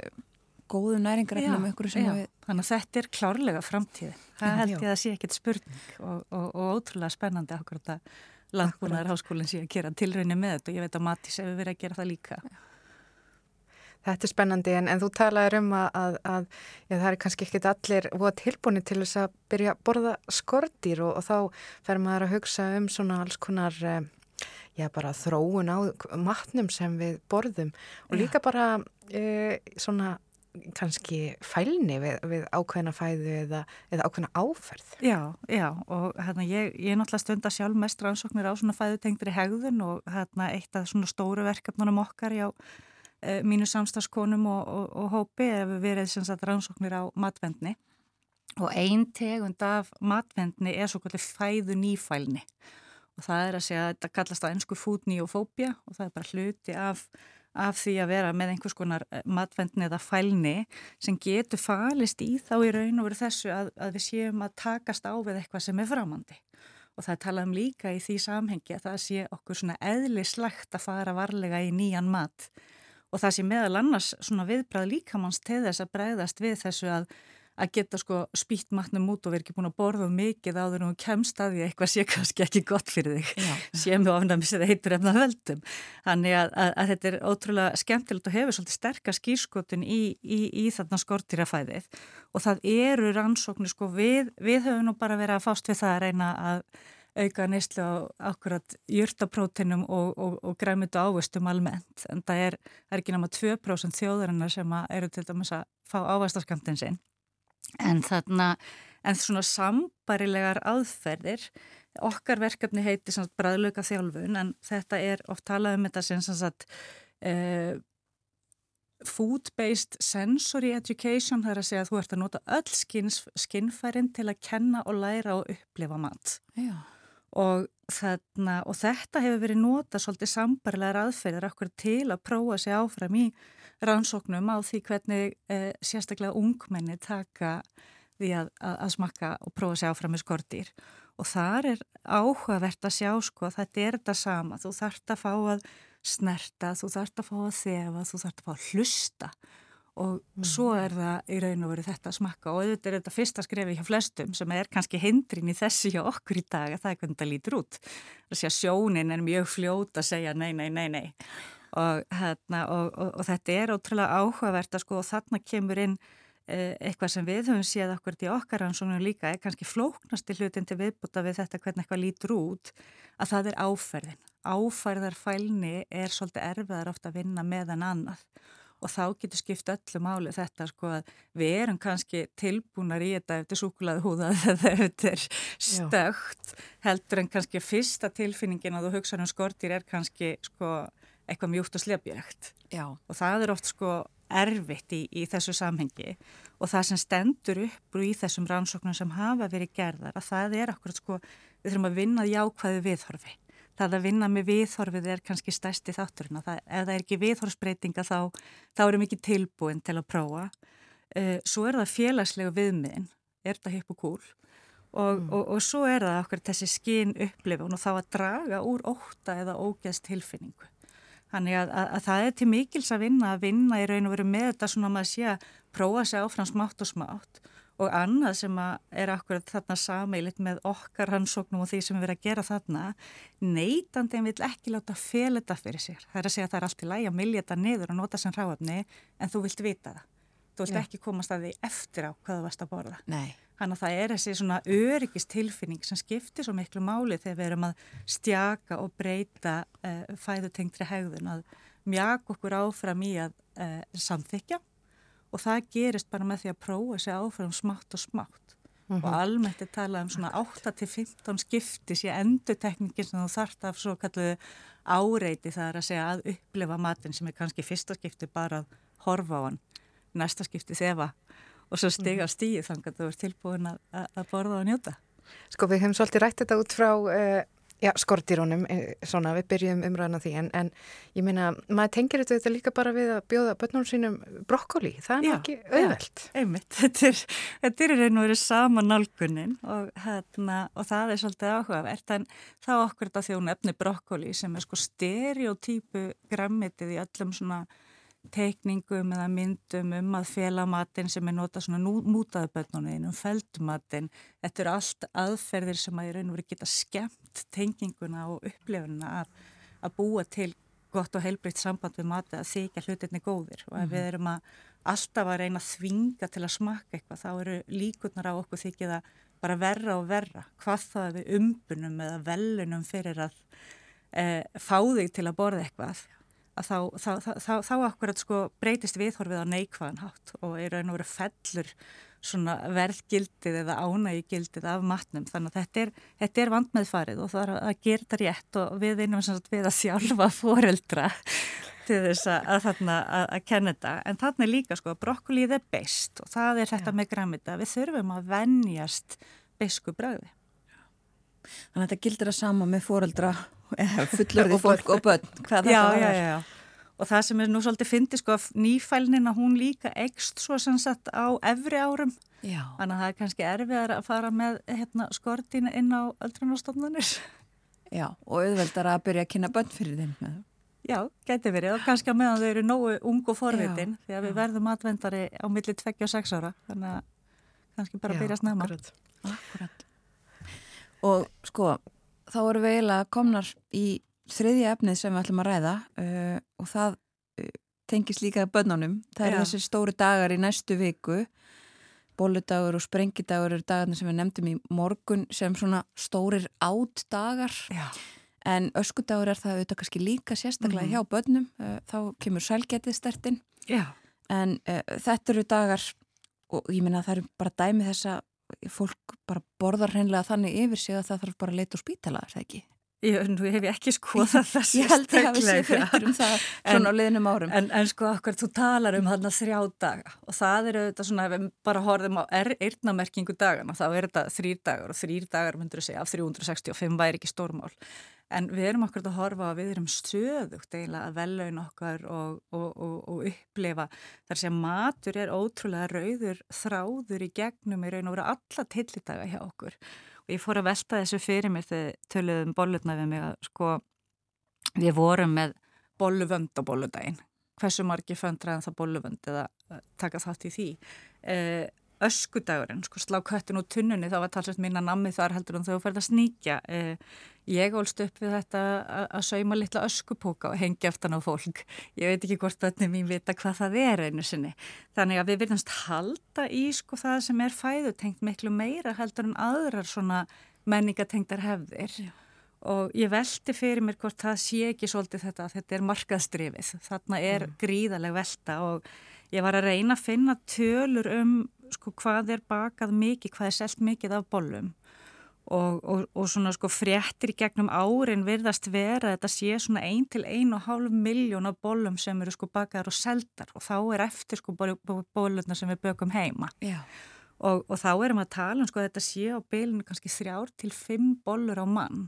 góðu næringarefnum ykkur sem við... Þannig að þetta er klárlega framtíð. Það held ég að sé ekkert spurning og, og, og ótrúlega spennandi okkur þetta landbúnaðar háskólinn sé að gera tilraunin með þetta og ég veit að Matís hefur verið að gera það líka. Já. Þetta er spennandi en, en þú talaður um að, að, að já, það er kannski ekkit allir voða tilbúinu til þess að byrja að borða skortýr og, og þá fer maður að hugsa um svona alls konar eh, já bara þróun á matnum sem við borðum og líka bara e, svona kannski fælni við, við ákveðna fæðu eða, eða ákveðna áferð. Já, já og hérna ég, ég er náttúrulega stund að sjálf mest rannsóknir á svona fæðutengdri hegðun og hérna eitt af svona stóru verkefnunum okkar já e, mínu samstagskonum og, og, og hópi ef við verið sem sagt rannsóknir á matvendni og einn tegund af matvendni er svo kvöldi fæðu nýfælni og það er að segja að þetta kallast á ennsku fútníofóbia og það er bara hluti af af því að vera með einhvers konar eh, matvendni eða fælni sem getur falist í þá í raun og veru þessu að, að við séum að takast á við eitthvað sem er framandi. Og það talaðum líka í því samhengi að það sé okkur svona eðlislegt að fara varlega í nýjan mat. Og það sé meðal annars svona viðbrað líkamanns til þess að breyðast við þessu að að geta sko spýtt matnum út og verið ekki búin að borða mikið áður og kemst að því eitthvað sé kannski ekki gott fyrir þig. Sem við ofnæmis eða heitur efna völdum. Þannig að, að, að þetta er ótrúlega skemmtilegt og hefur svolítið sterkast skýrskotun í, í, í þarna skortýrafæðið og það eru rannsóknir sko við, við höfum nú bara verið að fást við það að reyna að auka neyslu á akkurat jörtaprótinum og, og, og græmitu ávestum almennt. En það er, er ekki náma 2% þjóðarinnar sem eru til dæmis að fá ávestaskamtinn sinn En þarna, en svona sambarilegar aðferðir, okkar verkefni heiti bræðlöka þjálfun en þetta er oft talað um þetta sem sagt uh, food-based sensory education, það er að segja að þú ert að nota öll skinnfærin til að kenna og læra og upplifa mat. Og, þarna, og þetta hefur verið nota svolítið sambarilegar aðferðir okkur til að prófa sig áfram í rannsóknum á því hvernig eh, sérstaklega ungmenni taka því að, að, að smakka og prófa að sjá fram með skortýr og þar er áhugavert að sjá sko að þetta er þetta sama, þú þart að fá að snerta, þú þart að fá að þefa, þú þart að fá að hlusta. Og mm. svo er það í raun og veru þetta að smakka. Og auðvitað er þetta fyrsta skrefi hjá flestum sem er kannski hindrin í þessi hjá okkur í dag að það er hvernig það lítur út. Þess að sjónin er mjög fljóta að segja nei, nei, nei, nei og, hérna, og, og, og þetta er ótrúlega áhugavert að sko og þarna kemur inn eh, eitthvað sem við höfum séð okkur til okkar ansónum líka er kannski flóknasti hlutin til viðbúta við þetta hvernig eitthvað lítur út að það er áferðin. Áferðarfælni er svolítið erfiðar ofta að vinna með en annað og þá getur skipt öllu máli þetta sko að við erum kannski tilbúnar í þetta eftir súkulaði húða þegar þetta er stögt heldur en kannski fyrsta tilfinningin að þú hugsa um skortir er kannski sko eitthvað mjúkt og slepjægt og það er oft sko erfitt í, í þessu samhengi. Og það sem stendur upp í þessum rannsóknum sem hafa verið gerðar að það er akkurat sko við þurfum að vinna jákvæðu viðhorfi. Það að vinna með viðhorfið er kannski stærsti þátturinn. Að ef það er ekki viðhorfsbreytinga þá, þá erum ekki tilbúin til að prófa. Uh, svo er það félagslegu viðmiðin, er það hipp og kúl? Og, mm. og, og svo er það okkur þessi skinn upplifun og þá að draga úr óta eða ógeðst tilfinningu. Þannig að, að, að það er til mikils að vinna, að vinna í raun og veru með þetta svona að maður sé að prófa sig áfram smátt og smátt og annað sem er akkurat þarna sameilit með okkar hansóknum og því sem við erum að gera þarna neytandin vil ekki láta fel þetta fyrir sér. Það er að segja að það er allt í læg að milja þetta niður og nota sem ráöfni en þú vilt vita það. Þú vilt Já. ekki komast að því eftir á hvað þú varst að borða. Nei. Þannig að það er þessi svona öryggist tilfinning sem skiptir svo miklu máli þegar við erum að stjaka og breyta uh, fæðutengtri hegðun að mjaka okkur áfram í að uh, samþykja og það gerist bara með því að prófa sig áfram smátt og smátt. Mm -hmm. og almennt er talað um svona 8-15 skiptis í endutekningin sem þú þart af svo kallu áreiti það er að segja að upplifa matin sem er kannski fyrsta skipti bara að horfa á hann, næsta skipti þefa og svo stiga stíð þannig að þú ert tilbúin að, að borða og njóta. Sko við hefum svolítið rætt þetta út frá uh, Já, skortýrónum, eh, svona við byrjum umræðan á því en, en ég minna, maður tengir þetta líka bara við að bjóða börnum sínum brokkoli, það er já, ekki auðvelt. Já, einmitt, þetta er, þetta er og verið sama nálgunin og, hérna, og það er svolítið áhugavert en þá okkur þetta þjónu efni brokkoli sem er sko stereotypu grammitið í öllum svona teikningum eða myndum um að félamatin sem er notað svona mútaðu börnunum, um feldmatin þetta eru allt aðferðir sem að í raun og veri geta skemmt tenginguna og upplifununa að, að búa til gott og heilbriðt samband við mati að þykja hlutinni góðir. Og ef við erum að alltaf að reyna að þvinga til að smaka eitthvað þá eru líkurnar á okkur þykja það bara verra og verra. Hvað það við umbunum eða velunum fyrir að e, fá þig til að borða eitthvað að þá, þá, þá, þá akkurat sko breytist viðhorfið á neikvæðan hátt og er raun og verið fellur svona verðgildið eða ánægigildið af matnum. Þannig að þetta er, þetta er vandmeðfarið og það er að gera þetta rétt og við einum við að sjálfa foreldra til þess að, að, að, að kenna þetta. En þannig líka sko að brokkolíð er beist og það er þetta Já. með græmita við þurfum að vennjast beisku bræði Þannig að þetta gildir að sama með foreldra fullorði fólk og börn hvað já, það já, já, og það sem er nú svolítið fyndi sko að nýfælnina hún líka ekst svo sem sagt á efri árum. Þannig að það er kannski erfiðar að fara með hérna, skortina inn á öldrunarstofnunir Já, og auðveldar að byrja að kynna börn fyrir þeim Já, geti verið. Og kannski að meðan þau eru nógu ung og forvitin því að við verðum atvendari á milli 26 ára þannig að kannski bara byrja að snemma. Akkurat, akkurat. Og sko þá erum við eiginlega komnar í þriðja efnið sem við ætlum að ræða uh, og það uh, tengis líka bönnunum. Það eru þessi stóri dagar í næstu viku bóludagur og sprengidagur eru dagarnir sem við nefndum í morgun sem svona stórir átt dagar Já. en öskudagur er það auðvitað kannski líka sérstaklega mm. hjá bönnum uh, þá kemur sælgetið stertinn en uh, þetta eru dagar og ég minna að það eru bara dæmi þessa fólk bara borðar hreinlega þannig yfir sig að það þarf bara að leita úr spítala, er það ekki? Ég, nú hef ég ekki skoðað þessi Ég held að hafa sér fyrir um það svona á liðnum árum. En, en sko okkur, þú talar um þarna þrjá daga? Og það eru þetta svona, ef við bara horfum á er, eirnamerkingu dagana, þá er þetta þrýr dagar og þrýr dagar myndur að segja af 365 væri ekki stórmál. En við erum okkur að horfa að við erum stöðugt eiginlega að vellaun okkar og, og, og, og upplefa þar sem matur er ótrúlega rauður þráður í gegnum í raun og vera alla tilitaga hjá okkur. Og ég fór að velta þessu fyrir mér þegar töluðum bollutna við mig að sko við vorum með bolluvönd á bolludaginn. Hversu margi föndraðan það bolluvönd eða taka þátt í því. Uh, öskudagurinn, sko slá köttin úr tunnunni þá var talsvægt minna nammi þar heldur en þau færði að sníkja. Eh, ég ólst upp við þetta að sauma litla öskupóka og hengja eftir á fólk. Ég veit ekki hvort börnum mín vita hvað það er einu sinni. Þannig að við verðumst halda í sko það sem er fæðutengt miklu meira heldur en aðrar svona menningatengtar hefðir. Og ég veldi fyrir mér hvort það sé ekki svolítið þetta að þetta er markaðstrifið. Þarna er mm. gríðaleg velta og ég var að reyna að finna tölur um sko hvað er bakað mikið, hvað er selt mikið af bollum. Og, og, og svona sko fréttir í gegnum árin virðast vera að þetta sé svona 1 til 1,5 miljón af bollum sem eru sko bakaðar og seldar. Og þá er eftir sko bollurna sem við bökum heima. Og, og þá erum við að tala um sko að þetta sé á bylunu kannski 3 til 5 bollur á mann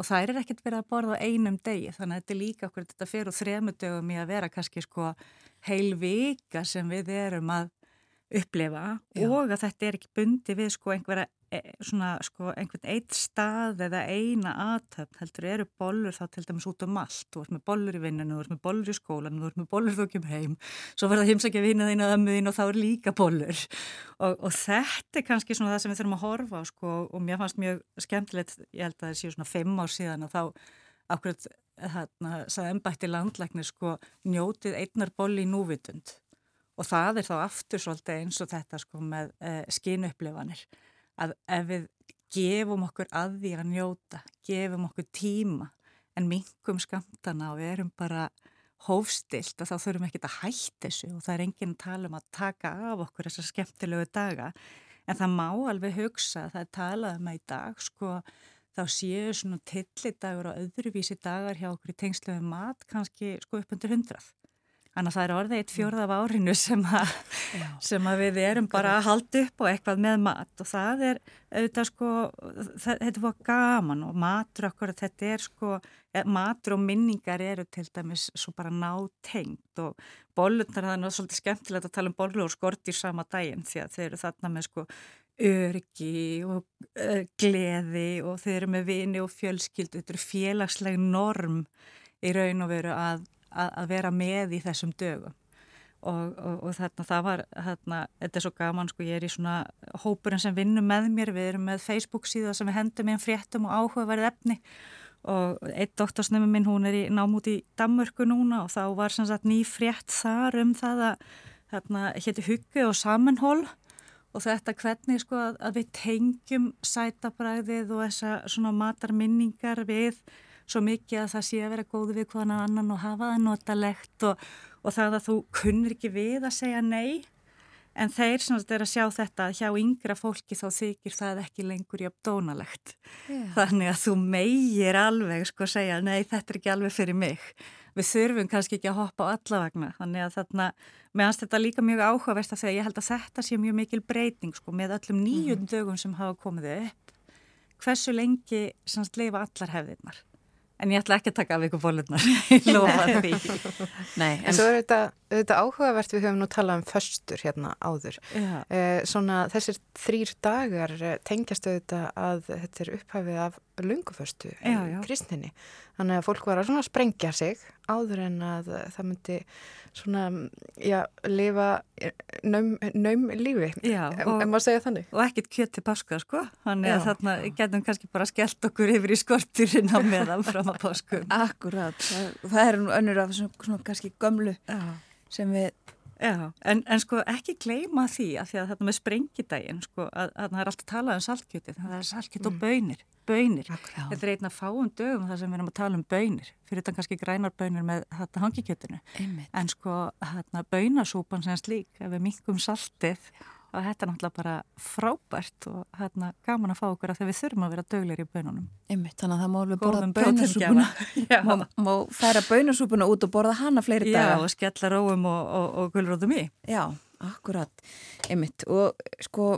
og það er ekkert verið að borða á einum degi þannig að þetta er líka okkur, þetta fer úr þremudögum í að vera kannski sko heil vika sem við erum að upplefa Já. og að þetta er ekki bundi við sko einhverja svona sko einhvern eitt stað eða eina aðtöfn heldur eru bollur þá til dæmis út um allt. Þú ert með bollur í vinninu, þú ert með bollur í skólan þú ert með bollur þú kemur heim. Svo verða heimsækja vinnað þín að ömmuðin og þá er líka bollur. Og, og þetta er kannski svona það sem við þurfum að horfa á sko og mér fannst mjög skemmtilegt ég held að það séu svona fimm ár síðan og þá ákveð þarna sagði ennbætti landlæknir sko njótið einnar bolli í núvitund. Og það er þá aftur svolítið eins og þetta sko með uh, skinupplefanir að ef við gefum okkur að því að njóta, gefum okkur tíma en mingum skamtana og við erum bara hófstilt og þá þurfum ekki að hætta þessu og það er enginn að tala um að taka af okkur þessar skemmtilegu daga. En það má alveg hugsa að það er talað um að í dag sko þá séu svona tillidagur og öðruvísi dagar hjá okkur í tengslu með mat kannski sko upp undir hundrað Þannig að það er orðið eitt fjórð af árinu sem, að, sem að við erum bara að halda upp og eitthvað með mat. Og það er auðvitað sko, það, þetta var gaman og matur okkur, þetta er sko, eh, matur og minningar eru til dæmis svo bara nátengt og bollurnar, það er svolítið skemmtilegt að tala um bollur og skortir sama daginn því að þeir eru þarna með sko örgi og uh, gleði og þeir eru með vini og fjölskyldu, þetta eru félagsleg norm í raun og veru að að, að vera með í þessum dögum. Og, og, og þarna það var þarna, þetta er svo gaman sko, ég er í svona hópurinn sem vinnum með mér, við erum með Facebook síðan sem við hendum inn fréttum og áhugaverð efni. Og eitt doktorsnefnum minn hún er í námút í Danmörku núna og þá var sem sagt ný frétt þar um það að þarna hétti huggu og samanhól og þetta hvernig sko að, að við tengjum sætabræðið og þessa svona matarminningar við svo mikið að það sé að vera góð við hvaðan annan og hafa það notalegt og, og það að þú kunnir ekki við að segja nei. En þeir sem þetta er að sjá þetta hjá yngra fólki þá þykir það ekki lengur jafn dónalegt. Yeah. þannig að þú meigir alveg sko að segja nei þetta er ekki alveg fyrir mig. Við þurfum kannski ekki að hoppa á allavegna þannig að þarna, meðanst þetta líka mjög áhugavert að þegar ég held að þetta sé mjög mikil breyting sko með öllum nýjum mm. dögum sem hafa komið upp. Hversu lengi leifa allar hefðirnar En ég ætla ekki að taka af ykkur bólurnar, ég lofa því. Nei, en, en svo er þetta, þetta áhugavert, við höfum nú talað um föstur hérna áður. Eh, svona þessir þrýr dagar tengjast auðvitað að þetta er upphæfið af lunguföstu í kristninni. Þannig að fólk var að sprengja sig áður en að það myndi svona, já, lifa naum, naum lífi, já, og, en maður segja þannig. Og ekkit kjött til páska, sko. Þannig að þarna getum kannski bara skellt okkur yfir í skorturinn á meðan fram að páskum. Akkurat, það, það er nú önnur af svona, svona kannski gömlu já. sem við Já, en, en sko ekki gleyma því að því að þetta með sprengidægin sko að, að það er alltaf talað um saltkjöti það er saltkjöt og mm. bönir, bönir þetta er einna fáum dögum þar sem við erum að tala um bönir, fyrir þetta kannski grænar bönir með þetta hangikjötinu en sko hérna bönasúpan sem slík ef við mingum saltið Já og þetta er náttúrulega bara frábært og hérna gaman að fá okkur að þegar við þurfum að vera döglir í bönunum. Ymmi, þannig að það má alveg borða bönasúpuna, má, má færa bönasúpuna út og borða hana fleiri daga. Já, og skella róum og, og, og gulróðum í. Já, akkurat, ymmitt og sko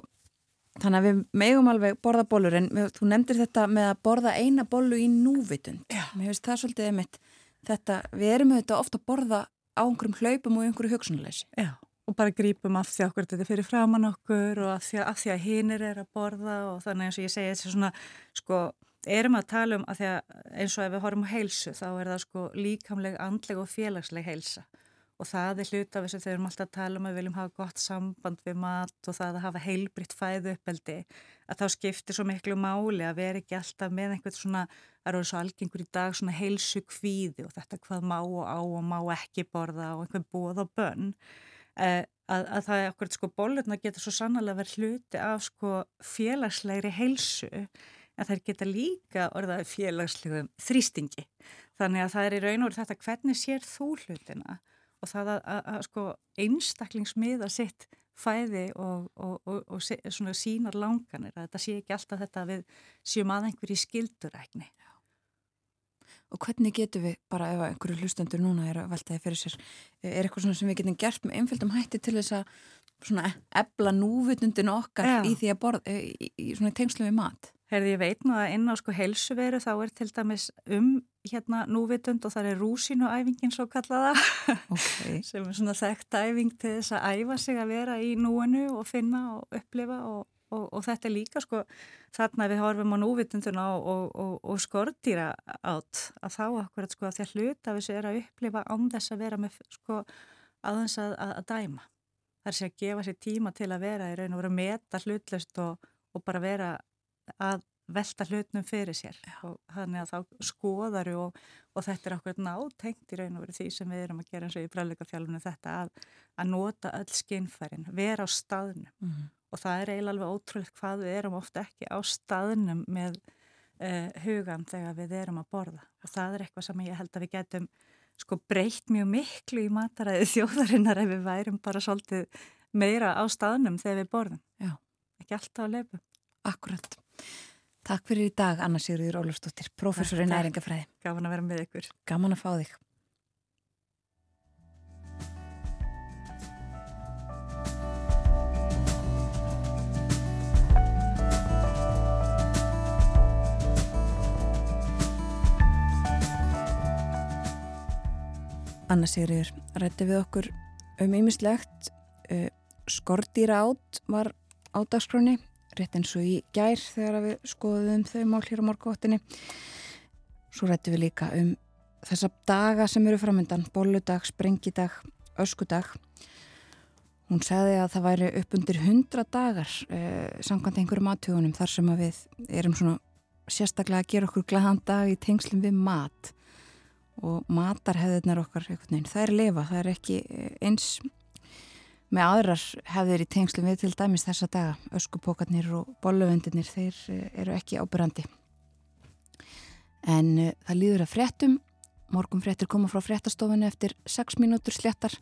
þannig að við megum alveg borða bólur en þú nefndir þetta með að borða eina bólu í núvitund. Já. Mér finnst það svolítið ymmitt þetta, við erum auðvitað ofta að borða á einhverjum hlaupum og einhverju hugsunleysi. Já og bara grípum af því okkur þetta fyrir framann okkur og af því að, að, hinnir er að borða og þannig eins og ég segi þessi svona sko erum að tala um að því að eins og ef við horfum á heilsu þá er það sko líkamleg, andleg og félagsleg heilsa. Og það er hlut af þess að þau erum alltaf að tala um að við viljum hafa gott samband við mat og það að hafa heilbritt fæðu uppeldi að þá skiptir svo miklu máli að vera ekki alltaf með einhvern svona, það eru svo algengur í dag svona heilsu kvíði og þetta hvað má og á og má ekki borða og einhvern bóð og bönn að, að það er okkur sko bólurna getur svo sannlega verið hluti af sko félagslegri heilsu en þær geta líka orðaði félagslegum þrýstingi þannig að það er í raun og þetta hvernig sér þú hlutina og það að, að, að sko einstaklingsmiða sitt fæði og, og, og, og sínar langanir að þetta sé ekki alltaf þetta við séum að einhverji skildurækni. Og hvernig getur við, bara ef einhverju hlustendur núna er að veltaði fyrir sér, er eitthvað svona sem við getum gert með einfjöldum hætti til þess að svona ebla núvutundin okkar Já. í því að borða, í, í svona tengslu við mat? Herði, ég veit nú að inn á sko helsuveru þá er til dæmis um hérna núvitund og það er rúsinuæfingin svo kallaða okay. sem er svona þekkt æfing til þess að æfa sig að vera í núinu og finna og upplifa og, og, og þetta er líka sko þarna við horfum á núvitunduna og, og skortýra átt að þá akkurat sko að því að hluta þessu er að upplifa án þess að vera með sko aðeins að, að, að dæma. Það er sér að gefa sér tíma til að vera í raun og vera að meta hlutlust og bara vera að velta hlutnum fyrir sér Já. og þannig að þá skoðaru og, og þetta er okkur nátengt í raun og verið því sem við erum að gera eins og í bræðleikafjálfunum þetta að, að nota öll skinnfærin, vera á staðnum mm -hmm. Og það er eiginlega alveg ótrúlega hvað við erum ofta ekki á staðnum með uh, hugan þegar við erum að borða og það er eitthvað sem ég held að við getum sko breytt mjög miklu í mataræði þjóðarinnar ef við værum bara svolítið meira á staðnum þegar við borðum Já. ekki alltaf að lefu Akkurat Takk fyrir í dag, Anna Sigurður Ólafsdóttir, professor í næringafræði. Gaman að vera með ykkur. Gaman að fá þig. Anna Sigurður rætti við okkur um ýmislegt. Uh, Skordýra átt var ádagskroni rétt eins og í gær þegar við skoðum þau mál hér á morgóttinni. Svo rættum við líka um þessa daga sem eru framöndan, bolludag, sprengidag, öskudag. Hún segði að það væri upp undir hundra dagar eh, samkvæmt einhverjum aðtugunum þar sem að við erum svona sérstaklega að gera okkur glæðan dag í tengslum við mat og matarheðunar okkar, það er lifa, það er ekki eh, eins með aðrar hefðir í tengslum við til dæmis þessa daga. Öskupókarnir og bolluvendinir, þeir eh, eru ekki ábyrrandi. En uh, það líður að fréttum. Morgum fréttir koma frá fréttastofunni eftir 6 mínútur sléttar.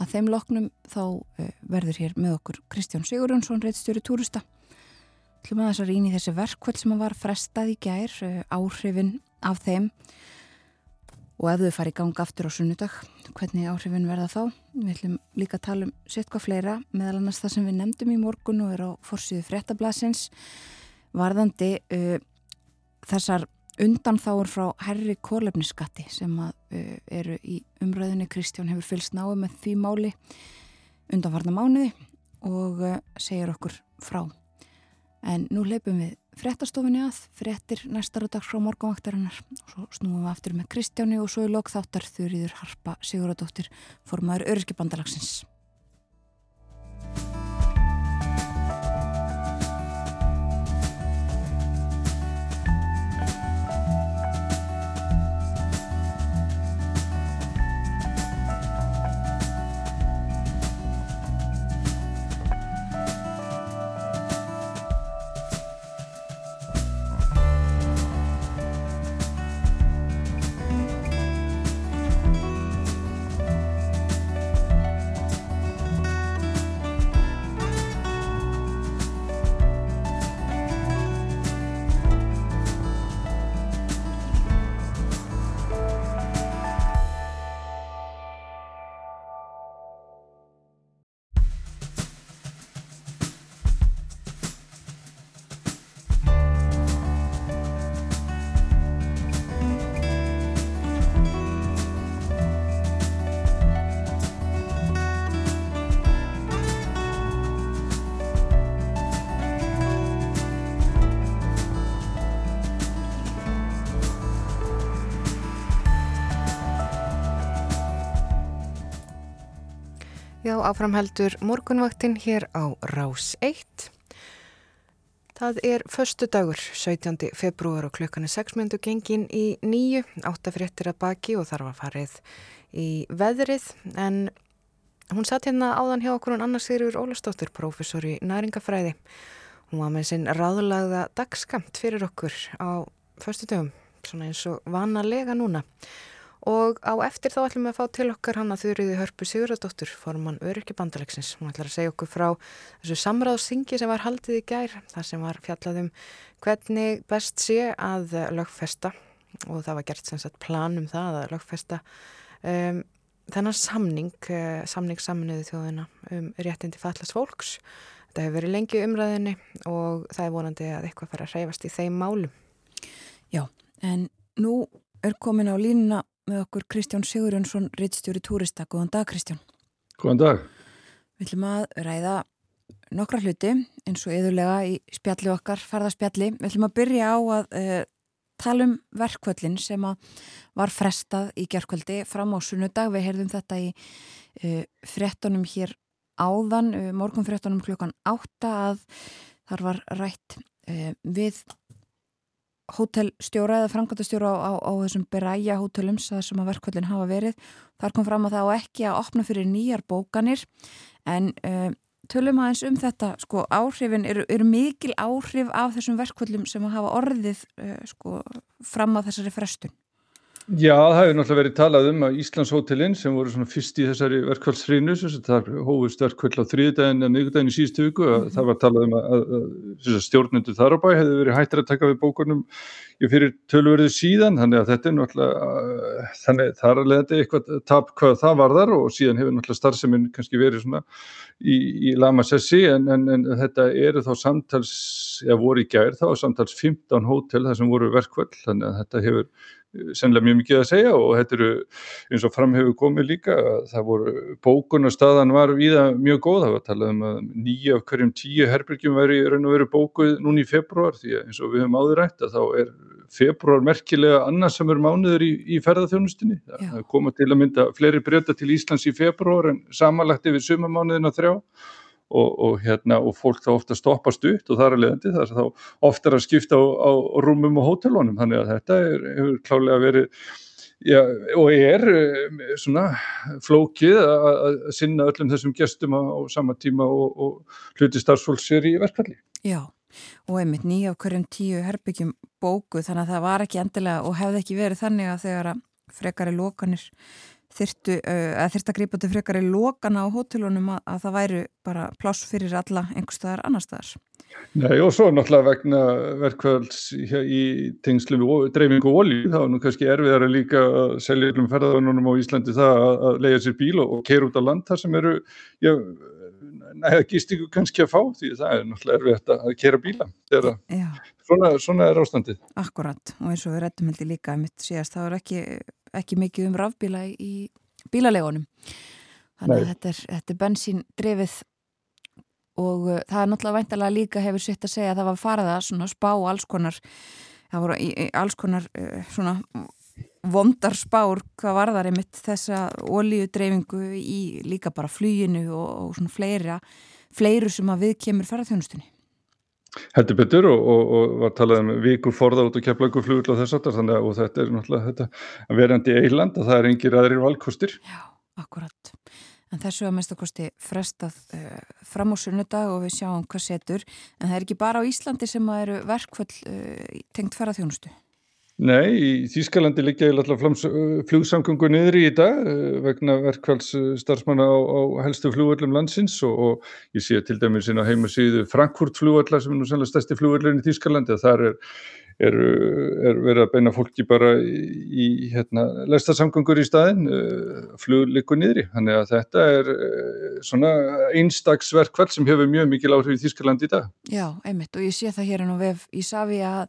Að þeim loknum þá uh, verður hér með okkur Kristján Sigurjónsson, reittstjóri túrista. Hljóma þess að rýni þessi verkvöld sem var frestað í gær, uh, áhrifin af þeim og ef þau fari í ganga aftur á sunnudag hvernig áhrifin verða þá? Við ætlum líka að tala um sitt hvað fleira meðal annars það sem við nefndum í morgun og er á forsiðu fréttablasins. Varðandi uh, þessar undanþáur frá herri kólefniskatti sem að, uh, eru í umræðinni Kristján hefur fylst náðu með því máli undanfarnar mánuði og uh, segir okkur frá. En nú leipum við frettastofinni að, frettir næstar á dag frá morgunvaktarinnar og svo snúum við aftur með Kristjáni og svo í lokþáttar þurriður Harpa Siguradóttir formaður Öryrkibandalagsins. Já, áframheldur morgunvaktin hér á Rás 1. Það er förstu dagur, 17. februar og klukkan er 6 myndu gengin í nýju, áttafréttir að baki og þar var farið í veðrið en hún satt hérna áðan hjá okkur en annars Sigurður Ólastóttur, professor í næringafræði. Hún var með sinn ráðlagða dagskamt fyrir okkur á förstu dögum, svona eins og vanalega núna. Og á eftir þá ætlum við að fá til okkar hann að þurriði hörpu Sigurðardóttur, formann Öryrki bandalegsins. Hún ætlar að segja okkur frá þessu samráðsingi sem var haldið í gær, það sem var fjallað um hvernig best sé að lögfesta og það var gert sem sagt plan um það að lögfesta um, þennan samning, uh, samning saminuði þjóðina um réttindi fallast fólks. Þetta hefur verið lengi umræðinni og það er vonandi að eitthvað fara að hreyfast í þeim málum. Já, en nú er komin á línuna með okkur Kristján Sigurjónsson, rittstjóri túrista. Góðan dag Kristján. Góðan dag. Við ætlum að ræða nokkra hluti eins og yðurlega í spjalli okkar, farðaspjalli. Við ætlum að byrja á að uh, tala um verkvöldin sem var frestað í gerðkvöldi fram á sunnudag. Við heyrðum þetta í uh, frettunum hér áðan, uh, morgun frettunum klukkan átta að þar var rætt við hótelstjóra eða framkvæmtastjóra á, á, á þessum beræja hótelum sem að verkvöldin hafa verið. Þar kom fram að það á ekki að opna fyrir nýjar bókanir en uh, tölum aðeins um þetta, sko áhrifin eru, eru mikil áhrif af þessum verkvöldum sem að hafa orðið uh, sko fram að þessari frestun. Já, það hefur náttúrulega verið talað um að Íslandshótelin sem voru svona fyrst í þessari verkvælsfrínu, það hófust verkvæl á þriðdægin eða miðgudægin í síðustu viku, mm -hmm. það var talað um að, að, stjórnundu þar á bæ hefði verið hættir að taka við bókunum fyrir tölverðu síðan, þannig að þetta er náttúrulega, þannig þar að leiðandi eitthvað tap hvað það var þar og síðan hefur náttúrulega starfseminn kannski verið svona í, í lamasessi en, en, en þetta eru þá samtals, eða voru í gær þá samtals 15 hótel þar sem voru verkvæl, þannig að þetta hefur sennilega mjög mikið að segja og þetta eru eins og framhefur komið líka það voru, bókunarstaðan var viða mjög góð, það var talað um að nýja af hverjum tíu herbyrgjum væri raun og veru bókuð núni í februar því að eins og við höfum áður rætt að þá er februar merkilega annars sem er mánuður í, í ferðarþjónustinni það koma til að mynda fleiri breyta til Íslands í februar en samanlagt yfir sumamánuðina þrjá og, og, hérna, og fólk þá ofta stoppast upp og það er að leiðandi þar þá ofta er að skipta á, á rúmum og hótelónum þannig að þetta er, hefur klálega verið já, og er eh, svona flókið að sinna öllum þessum gestum á, á sama tíma og, og hluti starfsfólks er í verkfalli. Já og einmitt nýja á hverjum tíu herbyggjum bóku þannig að það var ekki endilega og hefði ekki verið þannig að þegar að frekari lokanir þyrtu, uh, að grípa til frekar í lokana á hótelunum að, að það væru bara pláss fyrir alla einhver staðar annar staðar. Nei og svo náttúrulega vegna verkvælds í tengslu við dreifingu og olju, þá er nú kannski erfiðar að líka að selja um ferðarunum á Íslandi það að, að leiða sér bíl og, og keira út á land þar sem eru, já, næða gistingu kannski að fá því það er náttúrulega erfiðt að keira bíla. Svona, svona er ástandið. Akkurat og eins og við rettum heldur líka að mitt síðast, það er ekki ekki mikið um rafbíla í bílalegunum þannig að þetta er, þetta er bensín drefið og uh, það er náttúrulega veintalega líka hefur sitt að segja að það var farið að spá alls konar það voru í, í alls konar uh, svona vondar spár hvað var það reymitt þessa ólíudreyfingu í líka bara flýinu og, og svona fleira fleiru sem að við kemur ferðarþjónustunni Heldur betur og, og, og var talað um vikur forða út og keflagu flugull og þess aftar þannig að þetta er náttúrulega þetta verandi eiland að það er engir aðrir valkostir. Já, akkurat. En þessu að mest okkosti frestað uh, fram á sunnudag og við sjáum hvað setur. En það er ekki bara á Íslandi sem að eru verkvöld uh, tengt ferðarþjónustu? Nei, í Þýskalandi liggja ég alltaf flugsamgöngu niður í dag vegna verkvæls starfsmanna á, á helstu flugvöldum landsins og, og ég sé til dæmis inn á heimasíðu Frankfurt flugvöldla sem er nú sannlega stærsti flugvöldin í Þýskalandi að þar er, er, er verið að beina fólki bara í, í hérna, lestarsamgöngur í staðin, flugleiku niðri. Þannig að þetta er svona einstaksverkvæl sem hefur mjög mikil áhrif í Þýskalandi í dag. Já, einmitt og ég sé það hér en á vef í Savi að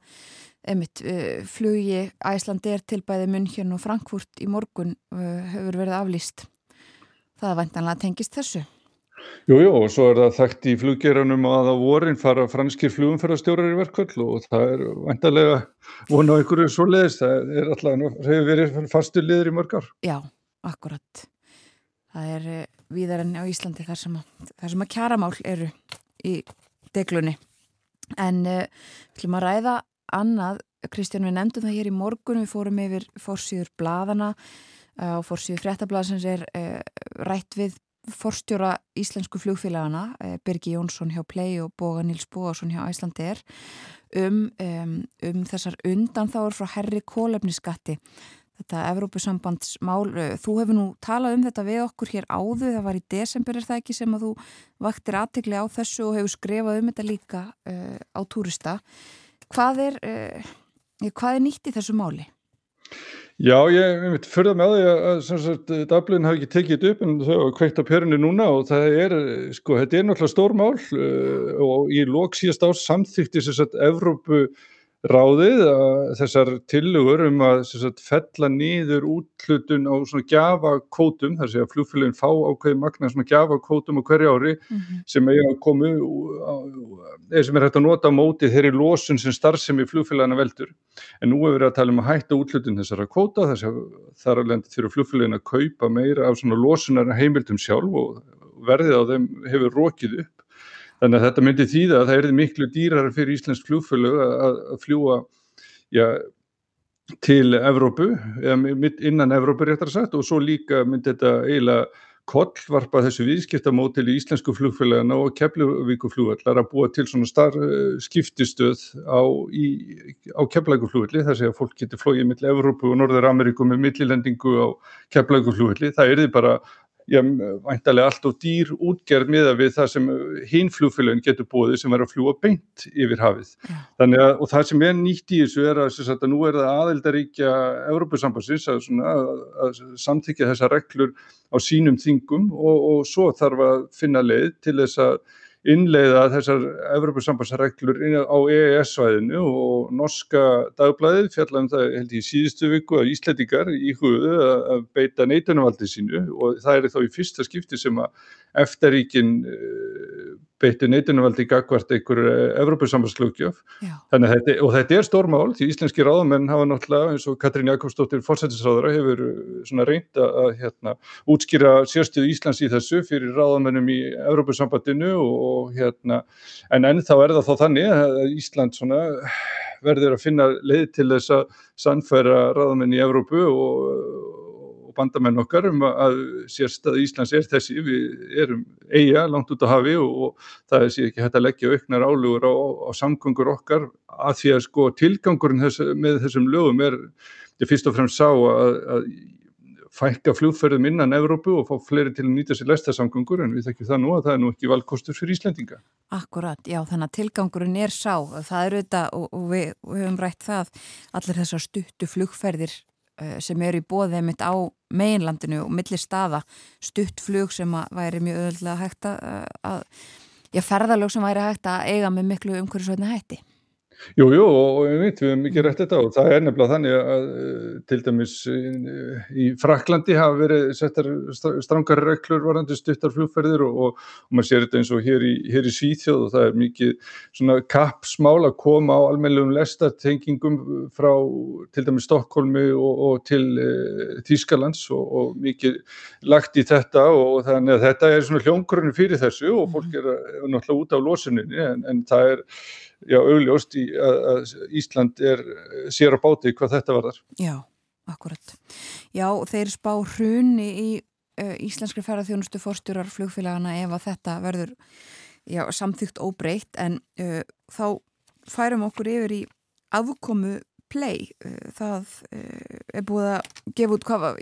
Einmitt, uh, flugi Æslandir til bæði München og Frankfurt í morgun uh, hefur verið aflýst. Það er vantanlega tengist þessu. Jújú jú, og svo er það þekkt í fluggeranum að á vorin fara franskir flugumferðarstjórar í verkvöld og það er vantanlega vona á einhverju svo leiðist. Það er alltaf, það hefur verið fastu liður í mörgar. Já, akkurat. Það er, viðar enn á Íslandi þar sem að, þar sem að kjaramál eru í deglunni. En uh, við ætlum að ræða annað, Kristján við nefndum það hér í morgun, við fórum yfir fórsýður bladana og fórsýður fréttablasins er uh, rætt við forstjóra íslensku flugfélagana Birgi Jónsson hjá Play og Boga Níls Bóasson hjá Æslandir um, um, um þessar undan þá er frá herri kólefniskatti þetta Evrópusambandsmál þú hefur nú talað um þetta við okkur hér áðu, það var í desember er það ekki sem að þú vaktir aðtegli á þessu og hefur skrifað um þetta líka uh, á túrista hvað er, uh, hvað er nýtt í þessu máli? Já, ég veit, fyrir með því að Dublin hafi ekki tekið þetta upp en þau hafa kveikt á perunni núna og það er, sko, þetta er náttúrulega stór mál uh, og í lók síðast ás samþykti þess að Evrópu ráðið þessar tillugur um að sagt, fella nýður útlutun á svona gjafakótum, þar sé að flugfélagin fá ákveði magna svona gjafakótum á hverju ári mm -hmm. sem er að komu eða sem er hægt að nota á móti þeirri lósun sem starfsemi flugfélagina veldur. En nú hefur við að tala um að hætta útlutun þessara kóta þess að þar lendið fyrir flugfélagin að kaupa meira af svona lósunar heimildum sjálf og verðið á þeim hefur rókið upp Þannig að þetta myndi þýða að það erði miklu dýrar fyrir Íslensk flugfélög að, fljúa ja, til Evrópu, innan Evrópu réttar sagt og svo líka myndi þetta eiginlega kollvarpa þessu viðskiptamótil í Íslensku flugfélagana og Keflavíkuflugvallar að búa til svona starf eh, skiptistöð á, á Keflavíkuflugvalli þar sé að fólk getur flóið mill Evrópu og Norður Ameríku með millilendingu á Keflavíkuflugvalli. Það erði bara já, væntalega allt og dýr útgerð miða við það sem hinn flugfélagin getur búið sem er að fljúa beint yfir hafið. Að, og það sem er nýtt í þessu er að, að nú er það aðeldaríkja Európa-sambansins að, að, að samþykja þessa reglur á sínum þingum og, og svo þarf að finna leið til þess að innleiða þessar Evropasambansreglur á EES-svæðinu og norska dagblæðið fjallan það held ég síðustu viku að Íslandingar í hugðu að beita neitunumvaldi sínu og það er þá í fyrsta skipti sem að eftaríkin eh, beitti neitunumvaldi gagvart einhver Evropasambanslögjöf og þetta er stórmál því íslenski ráðamenn hafa náttúrulega eins og Katrín Jakobsdóttir fórsættisráðara hefur svona reynd að hérna, útskýra sérstöðu Íslands í þessu fyrir ráðamennum í Evropasambandinu og og hérna, en ennþá er það þá þannig að Ísland svona verður að finna leið til þess að sannfæra ráðamenn í Evrópu og, og bandamenn okkar um að sérstað Íslands er þessi, við erum eiga langt út á hafi og, og það er sér ekki hægt að leggja auknar álugur á, á samgöngur okkar. Að því að sko tilgangurinn þess, með þessum lögum er, þetta fyrst og fremst sá að, að fækka fljóðferðum innan Evrópu og fá fleiri til að nýta sér lestasamgöngur en við þekkjum það nú að það er nú ekki valkostur fyrir Íslendinga. Akkurat, já þannig að tilgangurinn er sá, það eru þetta og, og við, við höfum rætt það allir þessar stuttu flugferðir uh, sem eru í bóðið mitt á meginlandinu og millir staða stutt flug sem væri mjög öðvöldlega hægt að, að já ferðalög sem væri hægt að eiga með miklu umhverjusveitna hætti. Jú, jú, og við veitum, við hefum mikið rætt þetta og það er nefnilega þannig að eh, til dæmis eh, í Fraklandi hafa verið settar strangar reglur varandi stuttar flugferðir og, og, og maður sér þetta eins og hér í, hér í Svíþjóð og það er mikið svona kappsmál að koma á almeinlegum lestartengingum frá til dæmis Stokkólmi og, og til e, Þýskalands og mikið lagt í þetta og þannig að þetta er svona hljóngrunni fyrir þessu og fólk er, er náttúrulega út af losuninni en, en það er já, augljóst í, að Ísland er sér á báti hvað þetta var þar. Já, akkurat. Já, þeir spá hrunni í uh, íslenskri ferðarþjónustu fórstjórar flugfélagana ef að þetta verður já, samþygt óbreytt en uh, þá færum okkur yfir í afkomu play. Uh, það er búið að gefa út hvað var,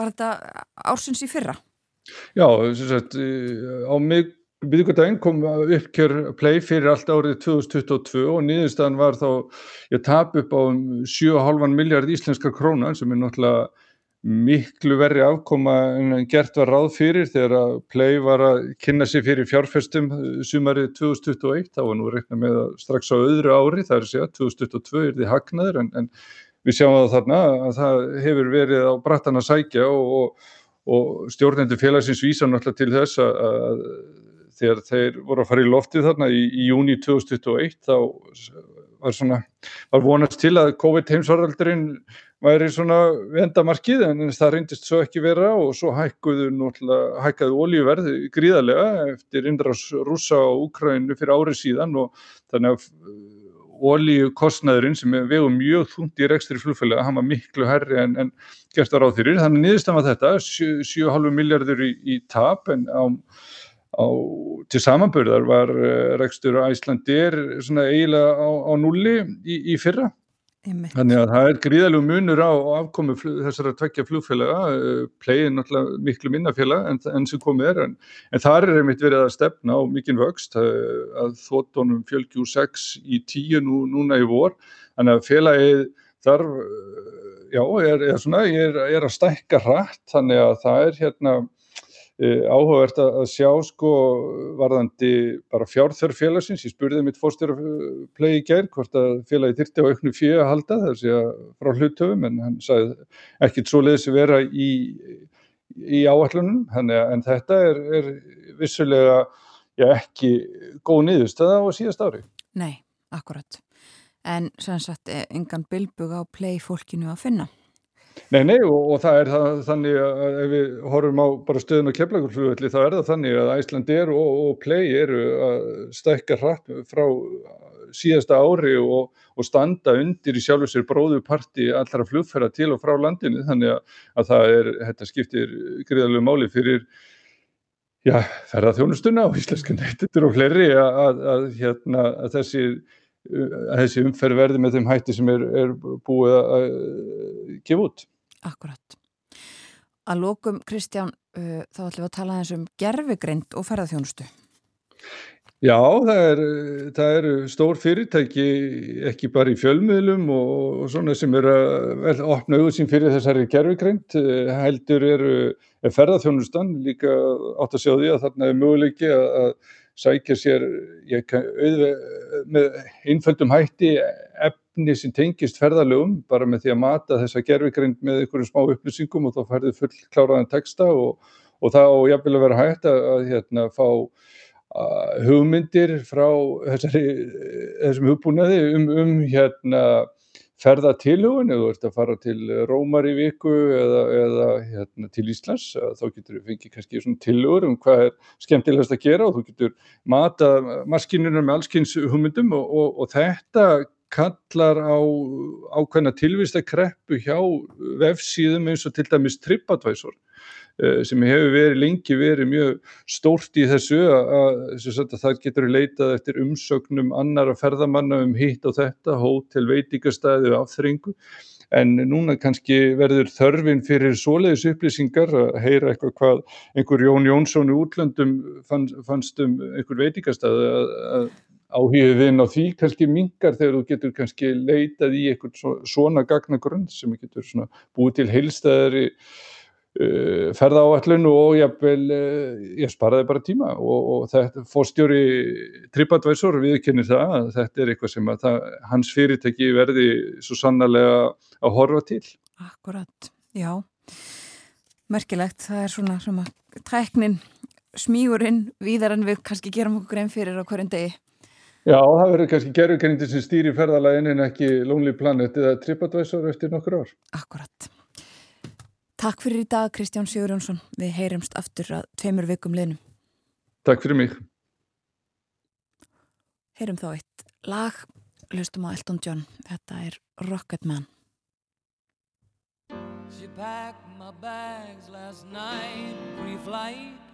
var þetta ársins í fyrra? Já, sem sagt, á mig Byrjugardaginn kom uppkjör play fyrir allt árið 2022 og nýðustan var þá ég tap upp á 7,5 um miljard íslenskar krónar sem er náttúrulega miklu verri afkoma en gert var ráð fyrir þegar að play var að kynna sig fyrir fjárfestum sumarið 2021, þá var nú reikna með að strax á öðru ári, það er að segja 2022 er því hagnaður en, en við sjáum það þarna að það hefur verið á brattan að sækja og, og, og stjórnendur félagsins vísa náttúrulega til þess að þegar þeir voru að fara í loftið þarna í, í júni 2021 þá var svona, var vonast til að COVID heimsvaraldurinn væri svona vendamarkið en það reyndist svo ekki vera og svo hækkuðu náttúrulega, hækkaðu olíuverð gríðarlega eftir innrás rúsa á Úkrænu fyrir árið síðan og þannig að olíukostnaðurinn sem við vegum mjög þúnt í rekstri flugfélaga, hann var miklu herri en, en gert á ráð fyrir, þannig niðurstafan var þetta 7,5 miljardur í, í tap en á, á til samanbörðar var uh, rekstur á Æslandir svona eiginlega á, á nulli í, í fyrra Einmitt. Þannig að það er gríðalegu munur á afkomi þessara tveggja flugfélaga, uh, plegin náttúrulega miklu minnafélag en, en sem komið er, en, en þar er einmitt verið að stefna á mikinn vöxt að, að þóttónum fjölgjú 6 í 10 nú, núna í vor, þannig að félagið þar, uh, já, er, er, svona, er, er að stækka hratt, þannig að það er hérna áhugavert að sjá sko varðandi bara fjárþörf félagsins, ég spurði mitt fórstjóraflegi í gær hvort að félagi þyrti á auknu fjö að halda þess að frá hlutöfum en hann sagði ekkit svo leiðis að vera í, í áallunum en þetta er, er vissulega já, ekki góð niðurstöða á síðast ári. Nei, akkurat en sem sagt engan bilbug á play fólkinu að finna. Nei, nei og, og það er það, þannig að ef við horfum á bara stöðun og keflagurflugvelli þá er það þannig að Æslandir og, og Play eru að stækka hratt frá síðasta ári og, og standa undir í sjálfur sér bróðuparti allra flugferða til og frá landinu þannig að, að það er, þetta skiptir gríðalegu máli fyrir já, ferðarþjónustuna og íslenska neittur og fleiri að, að, að hérna, þessi að þessi umferð verði með þeim hætti sem er, er búið að gefa út. Akkurat. Að lókum, Kristján, uh, þá ætlum við að tala eins um gerfigrind og ferðarþjónustu. Já, það eru er stór fyrirtæki, ekki bara í fjölmiðlum og, og svona sem eru að opna auðvitað fyrir þessari gerfigrind. Heldur eru ferðarþjónustan líka átt að sjá því að þarna er möguleiki að sækja sér auðveg, með einföldum hætti efni sem tengist ferðalögum bara með því að mata þessa gerfikrind með einhverjum smá upplýsingum og þá færðu full kláraðan texta og, og og jáfnvel að vera hægt að, að hérna, fá að, hugmyndir frá þessari, þessum hugbúnaði um, um hérna ferða tilhugun, ef þú ert að fara til Rómar í viku eða, eða hérna, til Íslands, þá getur þú fengið kannski svona tilhugur um hvað er skemmtilegast að gera og þú getur mata maskinuna með allskynns hugmyndum og, og, og þetta kallar á ákveðna tilvistakreppu hjá vefsíðum eins og til dæmis TripAdvisor Eh, sem hefur verið lengi verið mjög stórt í þessu að, að það getur leitað eftir umsögnum annara ferðamanna um hitt og þetta, hótel, veitingastæði og afþringu en núna kannski verður þörfin fyrir svoleiðis upplýsingar að heyra eitthvað hvað einhver Jón Jónsson í útlöndum fann, fannst um einhver veitingastæði að, að áhugið þinn á því kannski mingar þegar þú getur kannski leitað í eitthvað svona gagnagrunn sem getur búið til heilstæðari Uh, ferðaáallun og jafnvel, uh, ég sparaði bara tíma og, og þetta fórstjóri TripAdvisor viðkynir það að þetta er eitthvað sem að það, hans fyrirtæki verði svo sannarlega að horfa til. Akkurat, já, merkilegt, það er svona, svona tæknin, smígurinn, víðar en við kannski gerum okkur grein fyrir á hverjum degi. Já, það verður kannski gerðurkennindir sem stýri ferðalægin en ekki Lonely Planet eða TripAdvisor eftir nokkur ár. Akkurat. Takk fyrir í dag Kristján Sigurjónsson. Við heyrumst aftur að tveimur vikum liðnum. Takk fyrir mig. Heyrum þá eitt lag, hlustum á Elton John. Þetta er Rocketman. She packed my bags last night pre-flight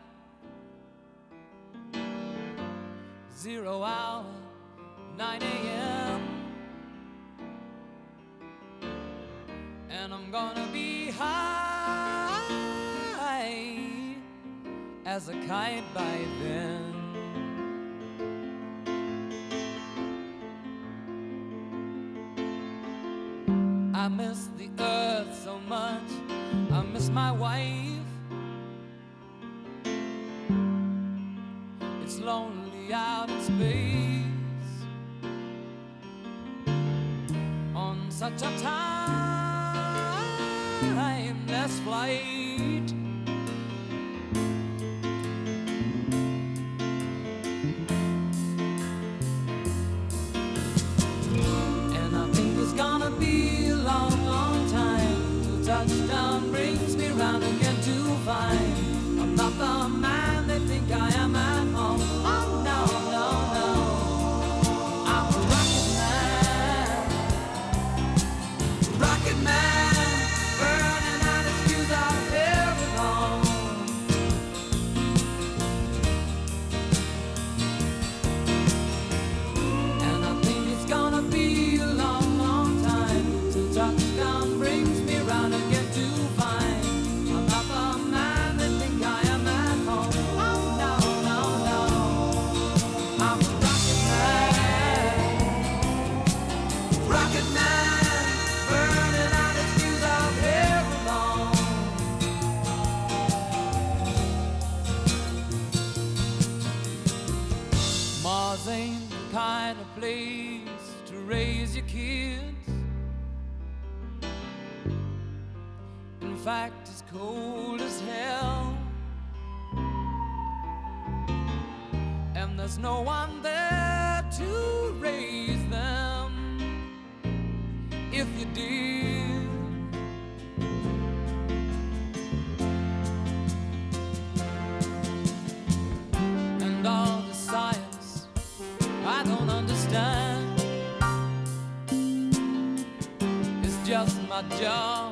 Zero hour, 9 a.m. And I'm gonna be high as a kite by then. I miss the earth so much, I miss my wife. It's lonely on such a time. Place to raise your kids. In fact, it's cold as hell. And there's no one there to raise them. If you did, jaw.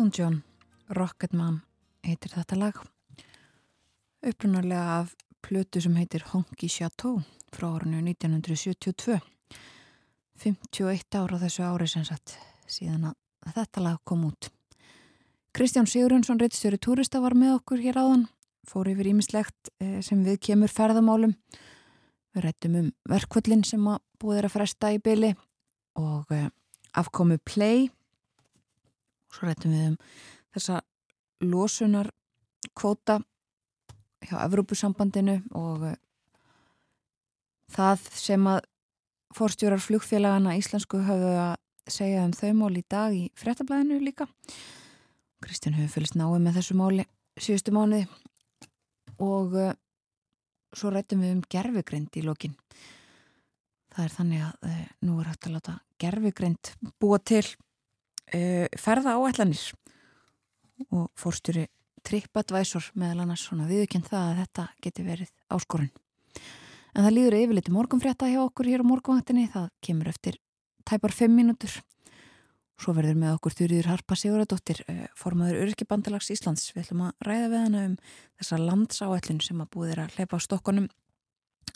Elton John, Rocketman heitir þetta lag. Upprunarlega af plötu sem heitir Honky Chateau frá árinu 1972 51 ára þessu ári sem sagt síðan að þetta lag kom út. Kristján Sigurjónsson reittstjóri túrista var með okkur hér áðan. Fór yfir ímislegt eh, sem við kemur ferðamálum. Við rættum um verkvöllin sem að búið er að fresta í byli og eh, afkomu play Svo rættum við um þessa losunar kvóta hjá Evrópusambandinu og eh, það sem að fórstjórar flugfélagana íslensku höfðu að segja um þau mál í dag í frettablaðinu líka. Kristján hefur fylgst náið með þessu máli síðustu mánuði og uh, svo rættum við um gerfugrind í lokin. Það er þannig að uh, nú er hægt að láta gerfugrind búa til ferða áætlanir og fórstjóri TripAdvisor meðal annars svona viðkjönd það að þetta geti verið áskorun. En það líður yfirleiti morgunfrétta hjá okkur hér á morgunvaktinni, það kemur eftir tæpar 5 mínútur. Svo verður með okkur þurriður Harpa Siguradóttir, formaður Örkibandalags Íslands. Við ætlum að ræða við hana um þessa landsáætlun sem að búið er að hleypa á stokkonum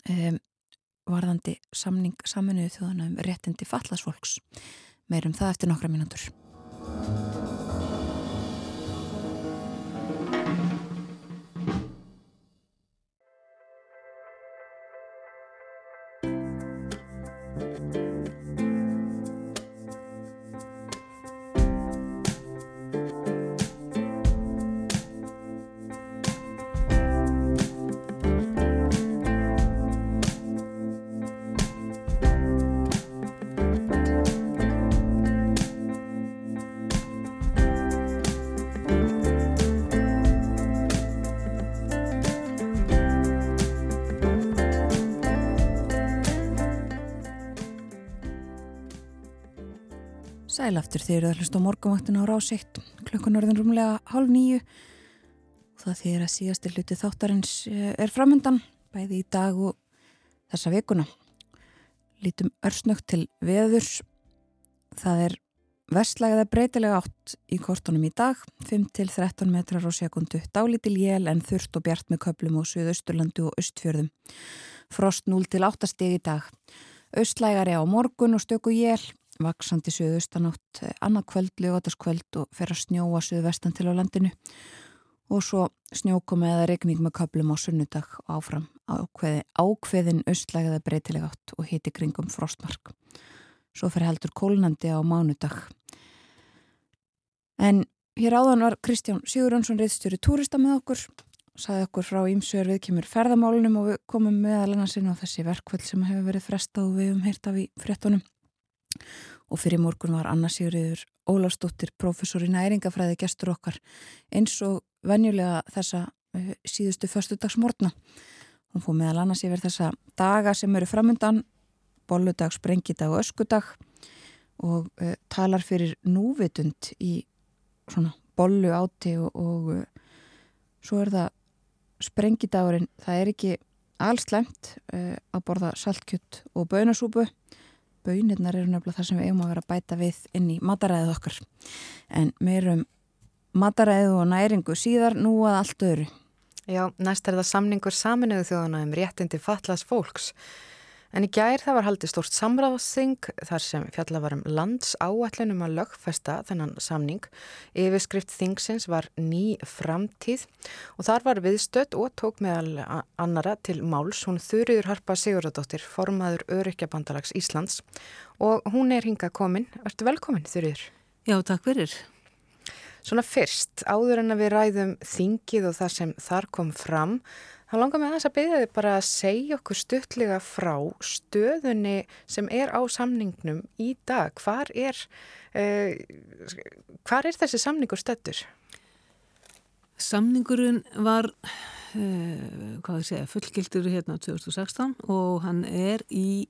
um, varðandi samning saminuðu þjóðana um réttindi fallasfólks. Meirum það eftir nokkra mínútur. Sæl aftur þeir eru að hlusta á morgumaktinu á rásikt klukkan orðin rúmlega hálf nýju og það þeir að síðasti hluti þáttarins eh, er framöndan bæði í dag og þessa vikuna. Lítum örsnögt til veðurs. Það er vestlægða breytilega átt í kortunum í dag 5-13 metrar á sekundu dálítil jél en þurft og bjart með köplum á Suðausturlandu og Östfjörðum. Frost 0-8 steg í dag. Östlægari á morgun og stöku jél vaksandi söðustanátt annað kvöld, lögataskvöld og fer að snjóa söðvestan til á landinu og svo snjókomi eða regning með köplum á sunnudag og áfram ákveði, ákveðin austlægiða breytileg átt og hiti kringum frostmark. Svo fer heldur kólnandi á mánudag. En hér áðan var Kristján Sigurjónsson reyðstjóri túrista með okkur saði okkur frá ímsögur við kemur ferðamálunum og við komum meðal annars inn á þessi verkvöld sem hefur verið frestað og við hefum heyrt af í fréttunum og fyrir morgun var Anna Sigurður Ólafsdóttir, professor í næringafræði gestur okkar eins og venjulega þessa uh, síðustu förstudagsmórna. Hún fóð meðal annars yfir þessa daga sem eru framöndan, bolludag, sprengidag og öskudag og uh, talar fyrir núvitund í svona bollu áti og, og uh, svo er það sprengidagurinn, það er ekki allslemt að borða saltkjött og bönasúpu Bönirnar eru nefnilega það sem við eigum að vera að bæta við inn í mataræðið okkar. En meirum mataræðið og næringu síðar nú að allt öðru. Já, næst er það samningur saminuðu þjóðana um réttindi fatlas fólks. En í gær það var haldið stort samráðsing þar sem fjalla var um lands áallunum að lögfesta þennan samning. Yfirskrift þingsins var ný framtíð og þar var viðstött og tók meðal annara til máls. Hún þurriður Harpa Sigurðardóttir, formaður Örykjabandalags Íslands og hún er hinga komin. Ertu velkomin þurriður? Já, takk fyrir. Svona fyrst, áður en að við ræðum þingið og það sem þar kom fram, þá langar mig aðeins að byrja þið bara að segja okkur stuttlega frá stöðunni sem er á samningnum í dag. Hvar er, uh, hvar er þessi samningur stöttur? Samningurinn var ég segja, fullgildur hérna 2016 og hann er í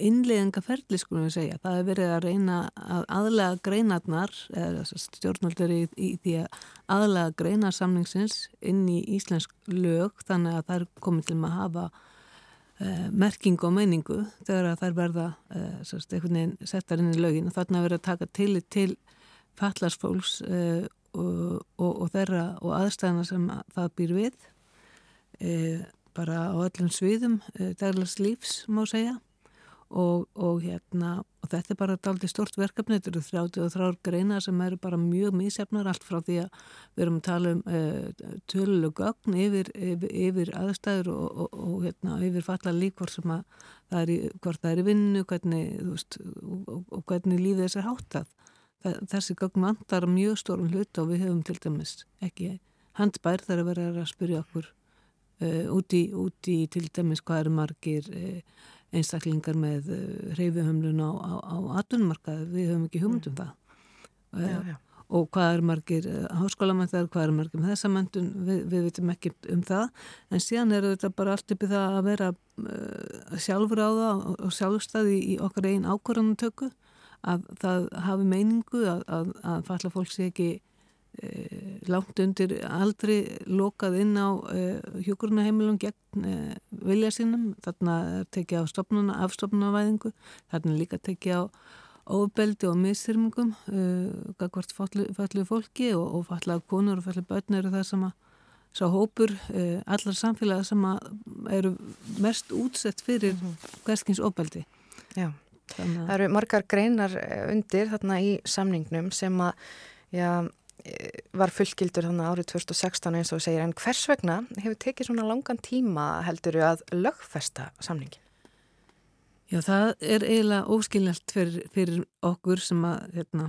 innleðingaferli skulum við segja. Það er verið að reyna að aðlega greinarnar, eða stjórnvöldur í, í því að aðlega greina samningsins inn í íslensk lög þannig að það er komið til að hafa uh, merking og meiningu þegar að þær verða uh, sérst, einhvern veginn settar inn í lögin og þarna verið að taka til til fallarsfólks uh, og, og, og þeirra og aðstæðana sem það býr við bara á öllum sviðum daglags lífs má segja Og, og hérna og þetta er bara daldi stort verkefni. Þetta eru 33 greina sem eru bara mjög mísjafnar allt frá því að við erum að tala um uh, töluleg gögn yfir, yfir, yfir aðstæður og, og, hérna, yfir falla lík hvort það er, í, er í vinnu hvernig, veist, og hvernig lífið þess er háttað. Þessi gögn vantar mjög stórum hlut og við hefum til dæmis ekki handbær þar að vera að spyrja okkur uh, út, í, út til dæmis hvað eru margir uh, einstaklingar með reyfihömlun á, á, á atvinnumarkaði, við höfum ekki hugmyndum það. Já, já. og hvað er margir háskólamæntar, hvað er margir með þessa mæntun, við, við veitum ekki um það, en síðan er þetta bara allt uppið það að vera uh, sjálfur á það og sjálfstæði í okkar einn ákvarðanutöku að það hafi meiningu að, að, að falla fólk sé ekki Eh, langt undir aldri lokað inn á eh, hjókurunaheimilum gegn eh, vilja sínum þarna tekið á stopnuna, afstopnunavæðingu þarna líka tekið á ofbeldi og misþyrmingum gagvart fallu fólki og, og fallaða konur og fallu börn eru það sem að sá hópur allar samfélaga sem að eru mest útsett fyrir -hmm. hverskins ofbeldi. Já, Þannig... það eru margar greinar eh, undir þarna í samningnum sem að já, eh, var fullgildur þannig árið 2016 eins og segir en hvers vegna hefur tekið svona langan tíma heldur að lögfesta samningin? Já, það er eiginlega óskiljalt fyrir, fyrir okkur sem að hérna,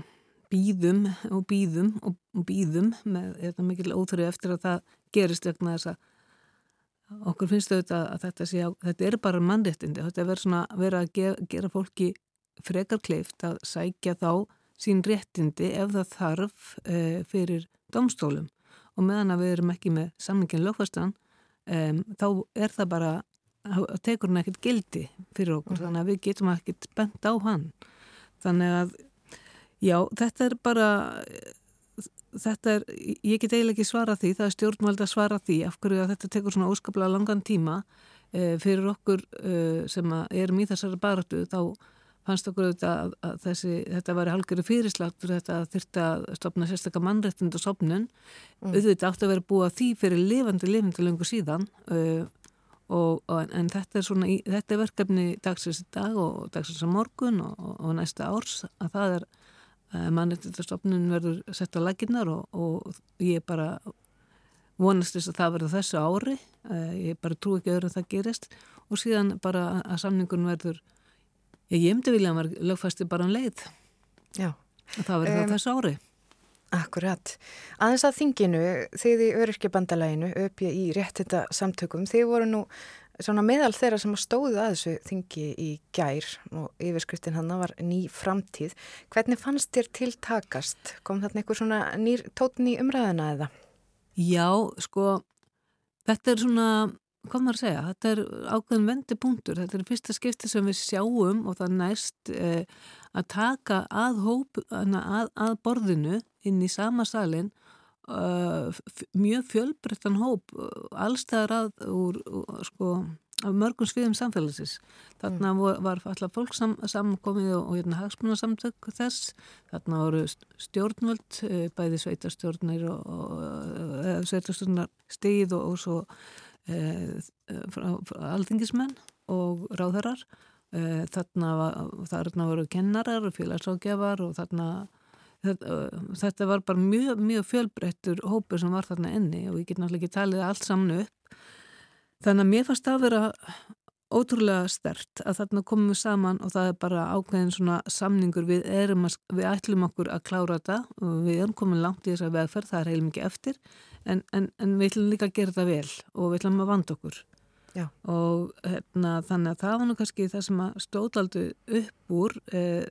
býðum og býðum og býðum með hérna, mikil óþröðu eftir að það gerist vegna þess að okkur finnst auðvitað að þetta sé á, þetta er bara mannréttindi, þetta er verið að gera, gera fólki frekar kleift að sækja þá sín réttindi ef það þarf e, fyrir domstólum og meðan að við erum ekki með samlingin lögfastan e, þá er það bara að tekur hann ekkert gildi fyrir okkur, mm. þannig að við getum ekkert bent á hann. Þannig að já, þetta er bara þetta er, ég get eiginlega ekki svara því, það er stjórnvalda að svara því af hverju að þetta tekur svona óskaplega langan tíma e, fyrir okkur e, sem erum í þessari baratu þá fannst okkur auðvitað að, að þessi, þetta var halgjöru fyrirslagtur þetta þurfti að stopna sérstaklega mannrættind og sopnun mm. auðvitað átti að vera búa því fyrir lifandi lifandi lengur síðan uh, og, og, en þetta er svona þetta er verkefni dagsins í dag og dagsins á morgun og, og næsta árs að það er uh, mannrættindastofnun verður sett á laginnar og ég bara vonast þess að það verður þessu ári uh, ég bara trú ekki öðru að það gerist og síðan bara að samningun verður Ég myndi vilja að maður lögfæsti bara um leið. Já. Og það verður um, það þessu ári. Akkurat. Aðeins að þinginu, þið í öryrkjabandalæginu, öpja í réttita samtökum, þið voru nú svona meðal þeirra sem stóðu að þessu þingi í gær og yfirskriftin hann var ný framtíð. Hvernig fannst þér tiltakast? Kom þarna einhver svona nýr tótn í umræðina eða? Já, sko, þetta er svona hvað maður að segja, þetta er ákveðin vendipunktur, þetta er fyrsta skipti sem við sjáum og það næst eh, að taka að, hóp, að, að borðinu inn í sama salin uh, mjög fjölbrettan hóp allstæðar að úr, úr sko, mörgum sviðum samfélagsins. Þarna mm. var alltaf fólk sam, samkomið og, og hérna hagsmunarsamtök þess, þarna voru stjórnvöld, bæði sveitarstjórnir og, og sveitarstjórnar stíð og, og svo Eh, alþingismenn og ráðherrar. Eh, þarna, þarna voru kennarar og félagságjafar og þarna þetta, þetta var bara mjög, mjög fjölbreyttur hópur sem var þarna enni og ég get náttúrulega ekki talið allt samnu upp. Þannig að mér fannst það að vera ótrúlega stert að þarna komum við saman og það er bara ákveðin svona samningur. Við að, við ætlum okkur að klára þetta við erum komin langt í þessa vegferð, það er heil mikið eftir en, en, en við ætlum líka að gera þetta vel og við ætlum að vanda okkur. Já. og hérna, þannig að það var nú kannski það sem að stóðaldu upp úr eh,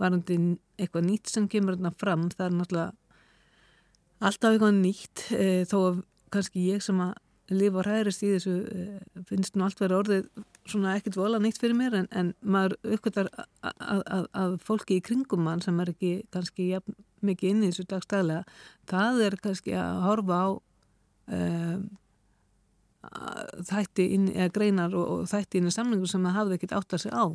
varandi eitthvað nýtt sem kemur hérna fram, það er náttúrulega alltaf eitthvað nýtt eh, þó að kannski ég sem að lifa og hærist í þessu eh, finnst nú allt verið orðið svona ekkert vola nýtt fyrir mér. En, en maður uppgötar að, fólki í kringum mann sem er ekki kannski ja, mikið inn í þessu dagstæðlega það er kannski að horfa á um, þætti inn, eða greinar og, og þætti inn í samlingu sem það hafði ekkert átt að sig á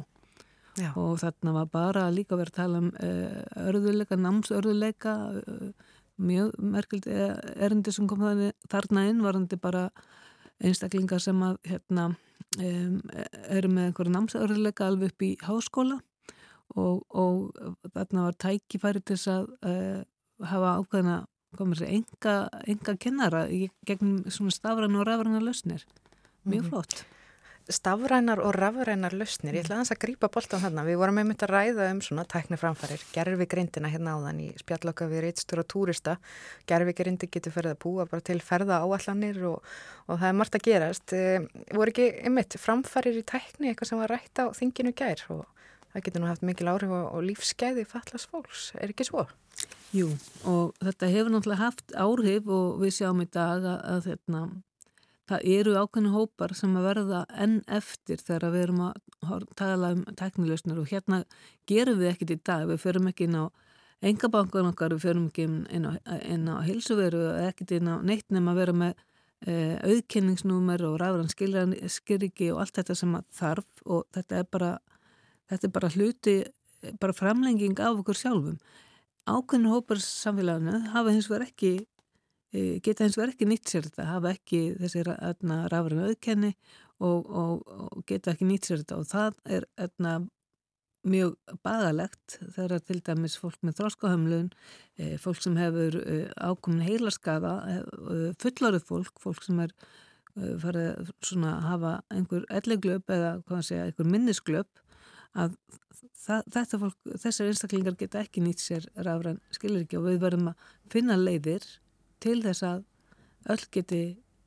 Já. og þarna var bara líka verið að tala um uh, örðuleika, námsörðuleika uh, mjög merkild erindi sem kom þarna inn varandi bara einstaklingar sem að hérna um, eru með einhverja námsörðuleika alveg upp í háskóla og, og þarna var tækifæri til þess að uh, hafa ákveðina enga, enga kennara gegn svona stafran og rafrana lausnir. Mjög mm -hmm. flott. Stafrænar og rafrænar lausnir, ég ætla að hans að grýpa bóltan hérna, við vorum einmitt að ræða um svona tækniframfærir, gerfi greindina hérna áðan í spjallokka við reitstur og túrista, gerfi greindi getur ferðið að búa bara til ferða áallanir og, og það er margt að gerast, e, voru ekki einmitt framfærir í tækni eitthvað sem var rætt á þinginu gær? Og það getur nú haft mikil áhrif og, og lífskeiði fallast fólks, er ekki svo? Jú, og þetta hefur náttúrulega haft áhrif og við sjáum í dag að, að hérna, það eru ákveðinu hópar sem að verða enn eftir þegar við erum að tala um teknileusnir og hérna gerum við ekkit í dag, við förum ekki inn á engabankan okkar, við förum ekki inn á, inn á hilsuveru, ekkit inn á neitt nefn að vera með e, auðkynningsnúmer og ræðran skilriki og allt þetta sem þarf og þetta er bara, þetta er bara hluti, bara framlenging af okkur sjálfum. Ákveðinu hópar samfélaginu hafa hins vegar ekki e, geta eins og er ekki nýtt sér þetta, hafa ekki þessi rafræna auðkenni og, og, og geta ekki nýtt sér þetta og það er etna, mjög bagalegt þegar til dæmis fólk með þróskahömlun, e, fólk sem hefur e, ákomin heilaskaða, e, fullorið fólk, fólk sem er farið svona að hafa einhver elleglöp eða hvað að segja, einhver minnisglöp að þetta fólk, þessar einstaklingar geta ekki nýtt sér rafræn skilir ekki og við verðum að finna leiðir til þess að öll geti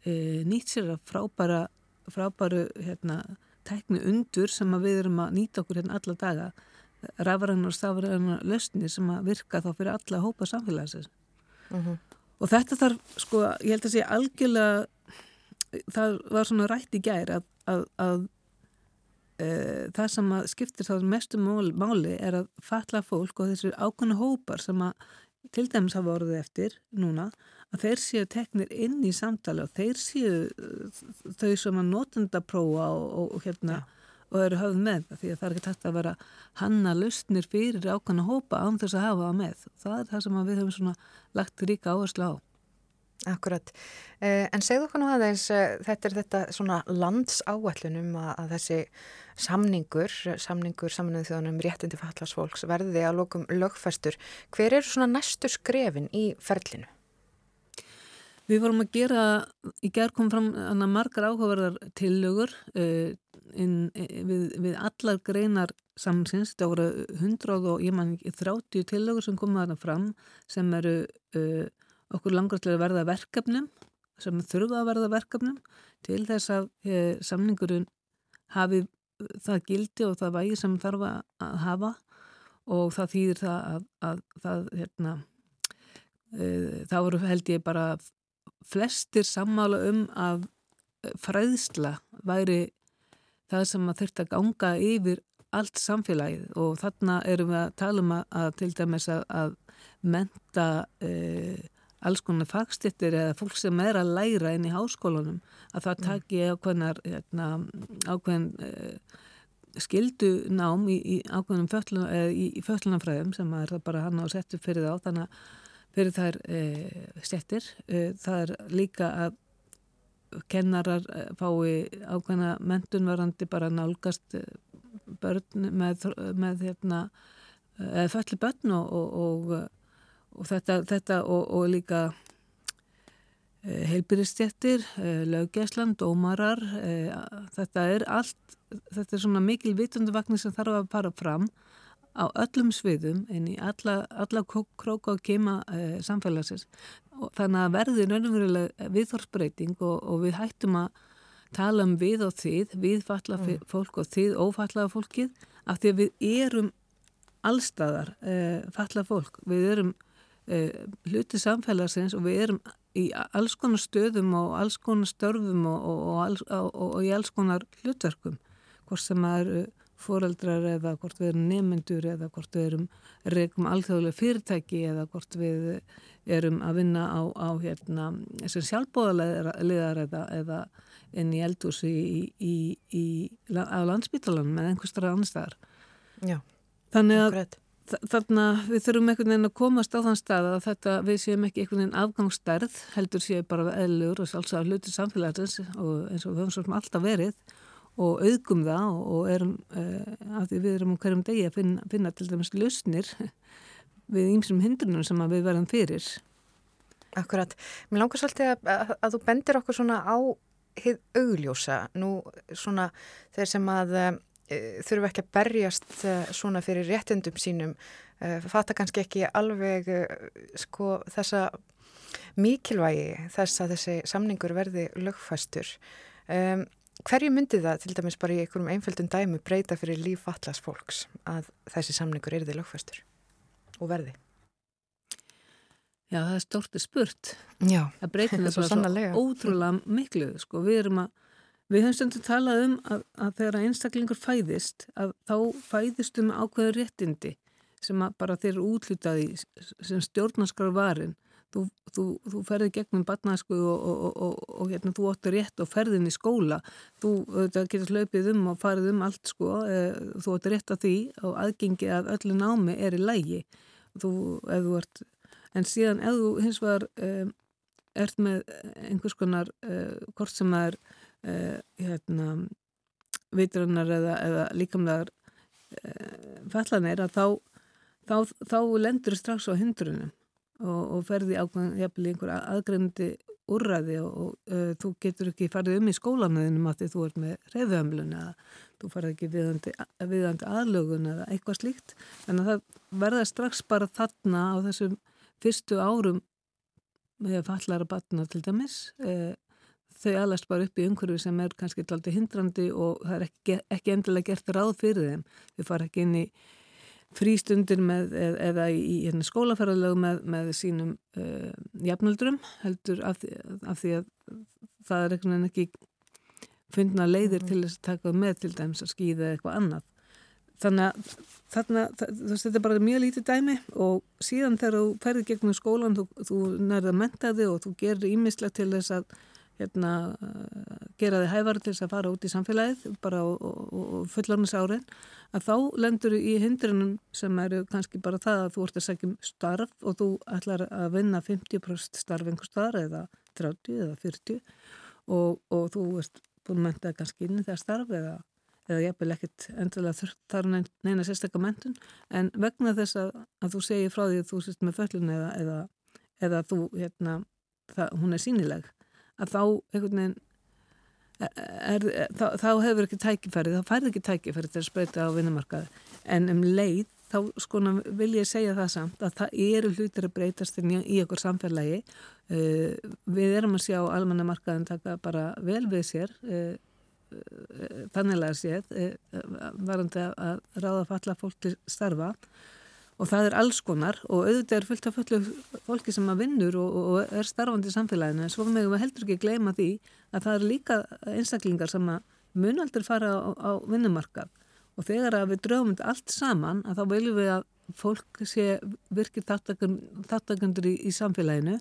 e, nýtt sér að frábæra frábæru hérna, tækni undur sem við erum að nýta okkur hérna alla daga rafrænar og stafrænar löstnir sem að virka þá fyrir alla hópa samfélagsins uh -huh. og þetta þarf sko, ég held að segja algjörlega það var svona rætt í gær að, að, að það sem að skiptir þá mestu máli, máli er að fatla fólk og þessir ákvæmna hópar sem að til dæmis hafa orðið eftir núna að þeir séu teknir inn í samtali og þeir séu uh, þau sem að notenda prófa og, og, og hérna ja. og eru höfð með það því að það er ekki takt að vera hanna lausnir fyrir ákvæmna hópa án þess að hafa það með. Það er það sem við höfum svona lagt ríka áherslu á. Akkurat. Eh, en segðu okkur nú aðeins, eh, þetta er þetta svona landsáallunum að, að þessi samningur, samningur saminuð þjóðanum réttindi fallarsfólks verði að lókum lögfæstur. Hver eru svona næstu skrefin í ferlinu? Við vorum að gera, í gerð kom fram margar áhugaverðar tillögur uh, inn, við, við allar greinar samsins. Það voru 100 og ég man ekki 30 tillögur sem komaða fram sem eru uh, okkur langar til að verða verkefnum, sem þurfa að verða verkefnum til þess að uh, samningurinn hafi það gildi og það vægi sem þarf að hafa. Og það þýðir það að, að, að það, hérna, það voru held ég bara flestir sammála um að fræðsla væri það sem að þurft að ganga yfir allt samfélagið. Og þarna erum við að tala um að, að til dæmis að menta e, alls konar fagstittir eða fólk sem er að læra inn í háskólanum að það mm. taki ákveðnar hérna, ákveðin e, skildu nám í, í ákveðnum föllunafræðum sem er bara hann á settu fyrir þá þannig að fyrir þær e, stettir. E, það er líka að kennarar e, fái ákveðna mentunvarandi bara nálgast e, börn með, með hérna, fölli börn og, og, og, og þetta, þetta og líka e, heilbyrjastjettir, e, löggeslan, dómarar, þetta er allt, þetta er svona mikil vitunduvagnin sem þarf að fara fram á öllum sviðum en í alla, alla króka og kema e, samfélagsins og þannig að verði raunverulega viðhorsbreyting og, og við hættum að tala um við og þið, við falla mm. fólk og þið ófallaða fólkið af því að við erum allstaðar falla fólk, við erum hluti samfélagsins og við erum í alls konar stöðum og alls konar störfum og, og, og í alls konar hlutverkum hvort sem að eru fóreldrar eða hvort við erum nemyndur eða hvort við erum rekum alþjóðlega fyrirtæki eða hvort við erum að vinna á, á hérna, þessum sjálfbóðarleðar eða, eða inn í eldúsi á landsbytalanum með einhverstara annar staðar. Já, þannig að þarna við þurfum einhvern veginn að komast á þann stað að þetta við séum ekki einhvern veginn afgangsstærð heldur séu bara eðlur og sjálfsagt hluti samfélagsins og eins og við höfum svolítið alltaf verið og auðgum það og erum uh, af því við erum um hverjum degi að finna, finna til dæmis lausnir við ýmsum hindrunum sem við verðum fyrir. Akkurat. Mér langar svolítið að, að, að þú bendir okkur svona á augljósa nú svona þeir sem að uh, þurfu ekki að berjast uh, svona fyrir réttundum sínum fatta kannski ekki alveg sko þessa mikilvægi þess að þessi samningur verði lögfæstur. Um, Hverju myndi það til dæmis bara í einhverjum einföldum dæmu breyta fyrir líf fallast fólks að þessi samningur er þið lögfæstur og verði? Já, það er stortið spurt. Já, það breytir það svo, svo ótrúlega miklu. Sko. Við erum að, við höfum stundum talað um að, að þegar einstaklingur fæðist, að þá fæðist um ákveður réttindi sem bara þeir eru útlutaði sem stjórnarskar varin. Þú, þú, þú ferði gegnum batnasku og, og, og, og hérna, þú óttur rétt og ferðin í skóla. Þú getur hlaupið um og farið um allt sko, e, þú óttur rétt að því og aðgengi að öllu námi er í lægi þú, þú ert en síðan ef þú hins vegar e, ert með einhvers konar uh, hvort sem það er hérna, vitrannar eða, eða líkamlegar uh, fallanir að þá, þá, þá lendur strax á hindrunum og, og ferði jafnvel í einhver aðgreyndi úrræði og, og uh, þú getur ekki farið um í skólanuðinum að því þú ert með reyðömlun eða þú farið ekki viðandi, viðandi aðlögun eða eitthvað slíkt. En það verða strax bara þarna á þessum fyrstu árum með fallara batna til dæmis uh, þau alast bara upp í umhverfi sem er kannski alltaf hindrandi og það er ekki, ekki endilega gert ráð fyrir þeim. Þau fara ekki inn í frístundir með, eða í, hérna, skólaferðalög með, með sínum uh, jafnöldrum heldur af því, af því að það er eitthvað ekki fundna leiðir til þess að taka með til dæmis að skýða eitthvað annað. Þannig að þarna, þetta er bara mjög lítið dæmi og síðan þegar þú ferði gegnum skólan þú, þú nærða mentaði og þú gerir ímislegt til þess að hérna, gera þig hæfari til þess að fara út í samfélagið bara og, og, og fullarnis árin að þá lendur í hindrunum sem eru kannski bara það að þú ert að segja starf og þú ætlar að vinna 50% starf einhver starf eða 30 eða 40 og, og þú ert búin að menta kannski inn í það starf eða, eða jafnvel ekkert endilega þar neina sérstakka mentun en vegna þess að, að þú segir frá því að þú sést með föllun eða, eða, eða þú, hérna, það, hún er sínileg að þá einhvern veginn er, er, þá, þá hefur ekki tækifæri, þá færði ekki tækifæri til að spröyta á vinnumarkaði en um leið þá skona vil ég segja það samt að það eru hlutir að breytast í okkur samfélagi. Uh, við erum að sjá almannamarkaðin taka bara vel við sér uh, uh, þannig að séð varandi að ráða falla fólk til starfa og það er alls konar og auðvitað er fullt af fólki sem að vinnur og, og er starfandi í samfélaginu en svo megum við heldur ekki gleyma því að það er líka einstaklingar sem að mun aldrei fara á, á vinnumarkað. Og þegar að við draugum þetta allt saman að þá viljum við að fólk sé virkið þáttakundur í, í samfélaginu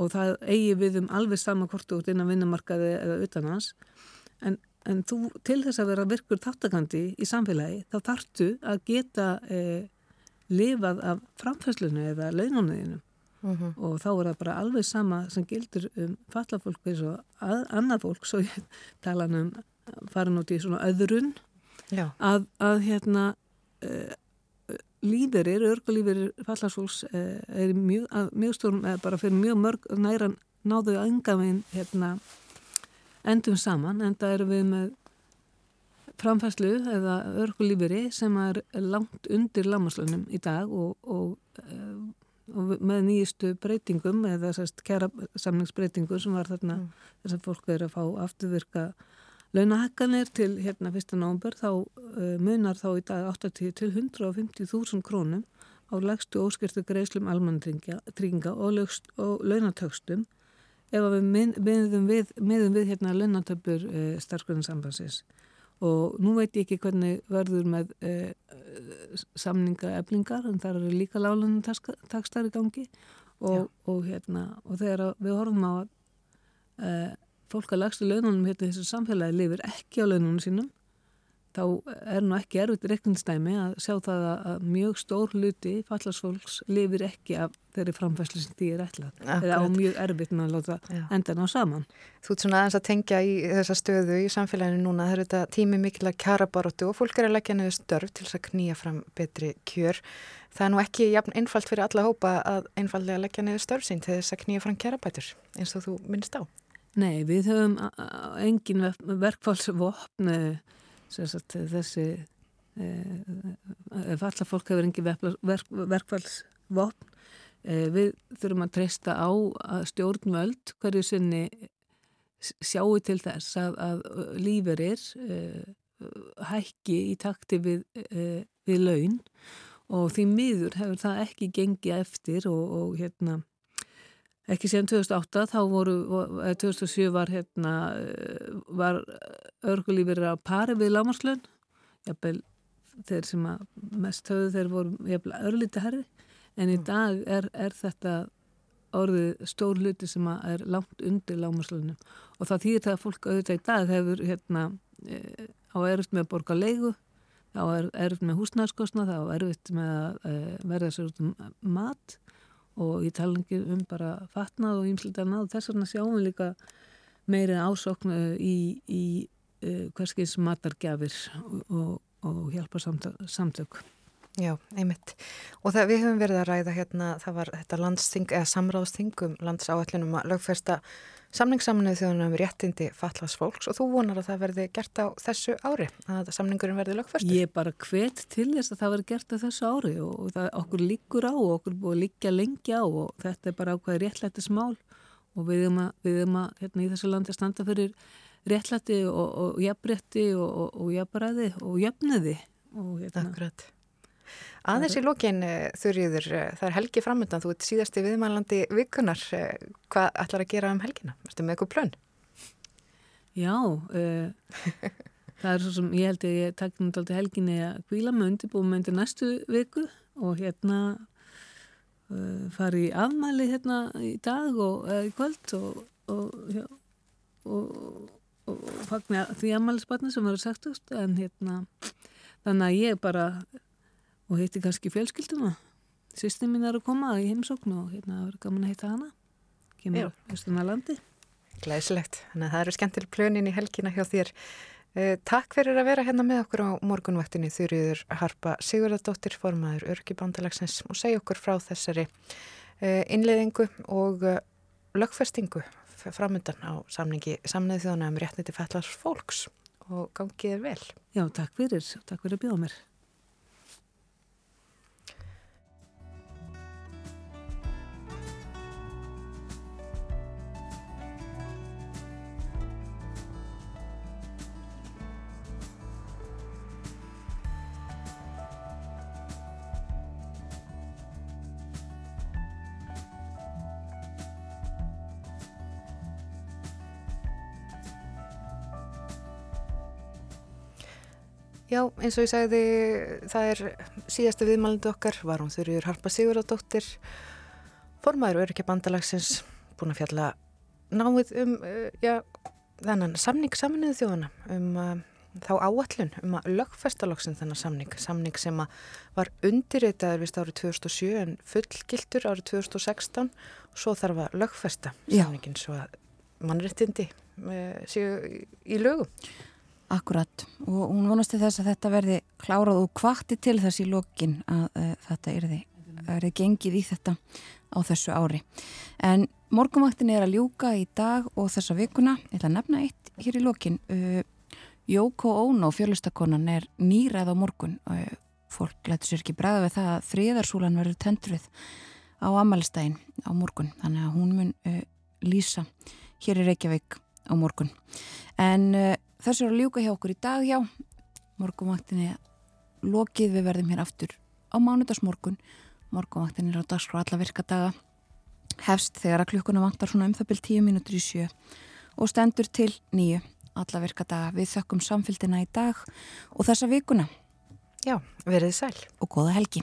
og það eigi við um alveg sama hvort út innan vinnumarkaði eða utan hans. En, en þú til þess að vera virkur þáttakandi í samfélagi þá þartu að geta eh, lifað af framfæslunu eða launónuðinu uh -huh. og þá er það bara alveg sama sem gildur um fallafólk eins og að, annað fólk svo ég tala um farin út í svona öðrun. Að, að hérna uh, líferir, örgulíferir fallafólks uh, er mjög, mjög stórum, eða bara fyrir mjög mörg næran náðu að enga veginn hérna endum saman en það eru við með framfæslu eða örkulíferi sem er langt undir lámaslunum í dag og, og, og með nýjistu breytingum eða sérst kæra samningsbreytingur sem var þarna mm. þess að fólk er að fá afturvirka launahekkanir til hérna 1. nógumber þá uh, munar þá í dag 80 til 150.000 krónum á legstu óskirtu greiðslum almantrygginga og, og launatökstum ef við miðum við, miðum við hérna launatöpur uh, starfsgrunarsambansins og nú veit ég ekki hvernig verður með eh, samningaeflingar en það eru líka lálunum takstar í gangi. Og, og, hérna, og þegar við horfum á að eh, fólk að lagstu laununum hérna þessu samfélagi lifir ekki á laununum sínum þá er nú ekki erfitt reikningsdæmi að sjá það að mjög stór hluti fallarsfólks lifir ekki af þeirri framfæslu sem því er ætlað eða á mjög erfitt með að láta endan á saman. Þú ert svona aðeins að tengja í þessa stöðu í samfélaginu núna, það eru þetta tími mikilvæg kjarabaróttu og fólk er að leggja niður störf til þess að knýja fram betri kjör. Það er nú ekki jafn einfalt fyrir alla hópa að einfallega leggja niður störf sín til þess að knýja fram kjarabætur eins og þú minnst á. Nei, við höfum engin verkfálsvopn Sagt, þessi e, ef alla fólk hefur engi verk, verkfallsvopn e, við þurfum að treysta á að stjórnvöld hverju sinni sjáu til þess að, að líferir e, hækki í takti við, við laun. Og því miður hefur það ekki gengið eftir og, og hérna ekki síðan 2008 þá voru, 2007 var hérna, var örgulífur að pari við lámarslun jafnvel þeir sem að mest höfðu þeir voru jafnvel örlíti herri en í mm. dag er, er þetta orðið stór hluti sem er langt undir lámarslunum og það þýðir það að fólk auðvitað í dag hefur hérna e, á erfitt með að borga leigu þá er erfitt með húsnarskosna þá er erfitt með að e, verða sér út um mat og ég tala ekki um bara fatnað og ýmsleita náð þess vegna sjáum við líka meiri ásokn uh, í, í uh, hverskins matargjafir og, og, og hjálpa samtök. Já, einmitt. Og það, við höfum verið að ræða hérna, það var þetta landsting eða samráðsting um landsáallunum að lögfesta samningssamnið þjóðan um réttindi fatlas fólks og þú vonar að það verði gert á þessu ári, að samningurinn verði lögfestur. Ég er bara hvet til þess að það verði gert á þessu ári og, og það okkur líkur á og okkur búið að líka lengi á og þetta er bara ákvæði réttlættis mál og við erum að, við erum að hérna í þessu landi að standa fyrir réttlætti og, jafnrétti og, jafnræði og jöfniði og hérna Akkurat. Aðeins í lokin þurriður, það er helgi framöndan, þú ert síðasti viðmælandi vikunar, hvað ætlar að gera um helgina? Ertu með eitthvað plönn? Já, uh, það er svo sem ég held að ég takk náttúrulega helginni að kvíla með undirbúum með undir næstu viku og hérna uh, fari í afmæli hérna í dag og uh, í kvöld og, og, já, og, og fagna því afmælisbarni sem verður sagtust en hérna þannig að ég bara og hitti kannski fjölskylduna. Sýstin mín er að koma í heimsóknu og hérna verður gaman að hitta hana. Kemur höstuna landi. Glæsilegt, þannig að það eru skemmtileg plönin í helgina hjá þér. Eh, takk fyrir að vera hérna með okkur á morgunvaktinni Þurriður Harpa Sigurðardóttir, formaður Örkibandalagsins og segja okkur frá þessari eh, innleðingu og eh, lögfestingu framöndan á samningi samnið þjóna um réttniti fallars fólks. Og gangið er vel. Já, takk fyrir, takk fyrir að bjóða mér. Já, eins og ég sagði, það er síðasta viðmælandi okkar, var hún þurriður Harpa Sigurðardóttir, formaður Örykja bandalagsins, búin að fjalla náið um, uh, já, þennan samning saminuðu þjóðana, um uh, þá áallun, um að lögfestaloksin þennan samning, samning sem var undirreitaður vist árið 2007 en fullgiltur árið 2016 og svo þarf að lögfesta samningin svo að mannréttindi uh, séu í, í lögum. Akkurat og hún vonasti þess að þetta verði klárað og kvatti til þess í lokin að uh, þetta erði, erði gengið í þetta á þessu ári. En morgunvaktin er að ljúka í dag og þessa vikuna, ég ætla að nefna eitt hér í lokin. Uh, Jóko Óno, fjörlustakonan, er nýræð á morgun. Uh, fólk lætur sér ekki bregða við það að þriðarsúlan verður tendruð á amalistægin á morgun. Þannig að hún mun lýsa hér í Reykjavík á morgun. En Þessu er að ljúka hjá okkur í dag hjá morgumvaktinni lokið. Við verðum hér aftur á mánudagsmorgun. Morgumvaktinni er á dagskrá alla virka daga. Hefst þegar að klukkuna vantar svona um það byrj 10 mínútur í sjö og stendur til nýju alla virka daga. Við þökkum samfélgina í dag og þessa vikuna. Já, verið sæl. Og goða helgi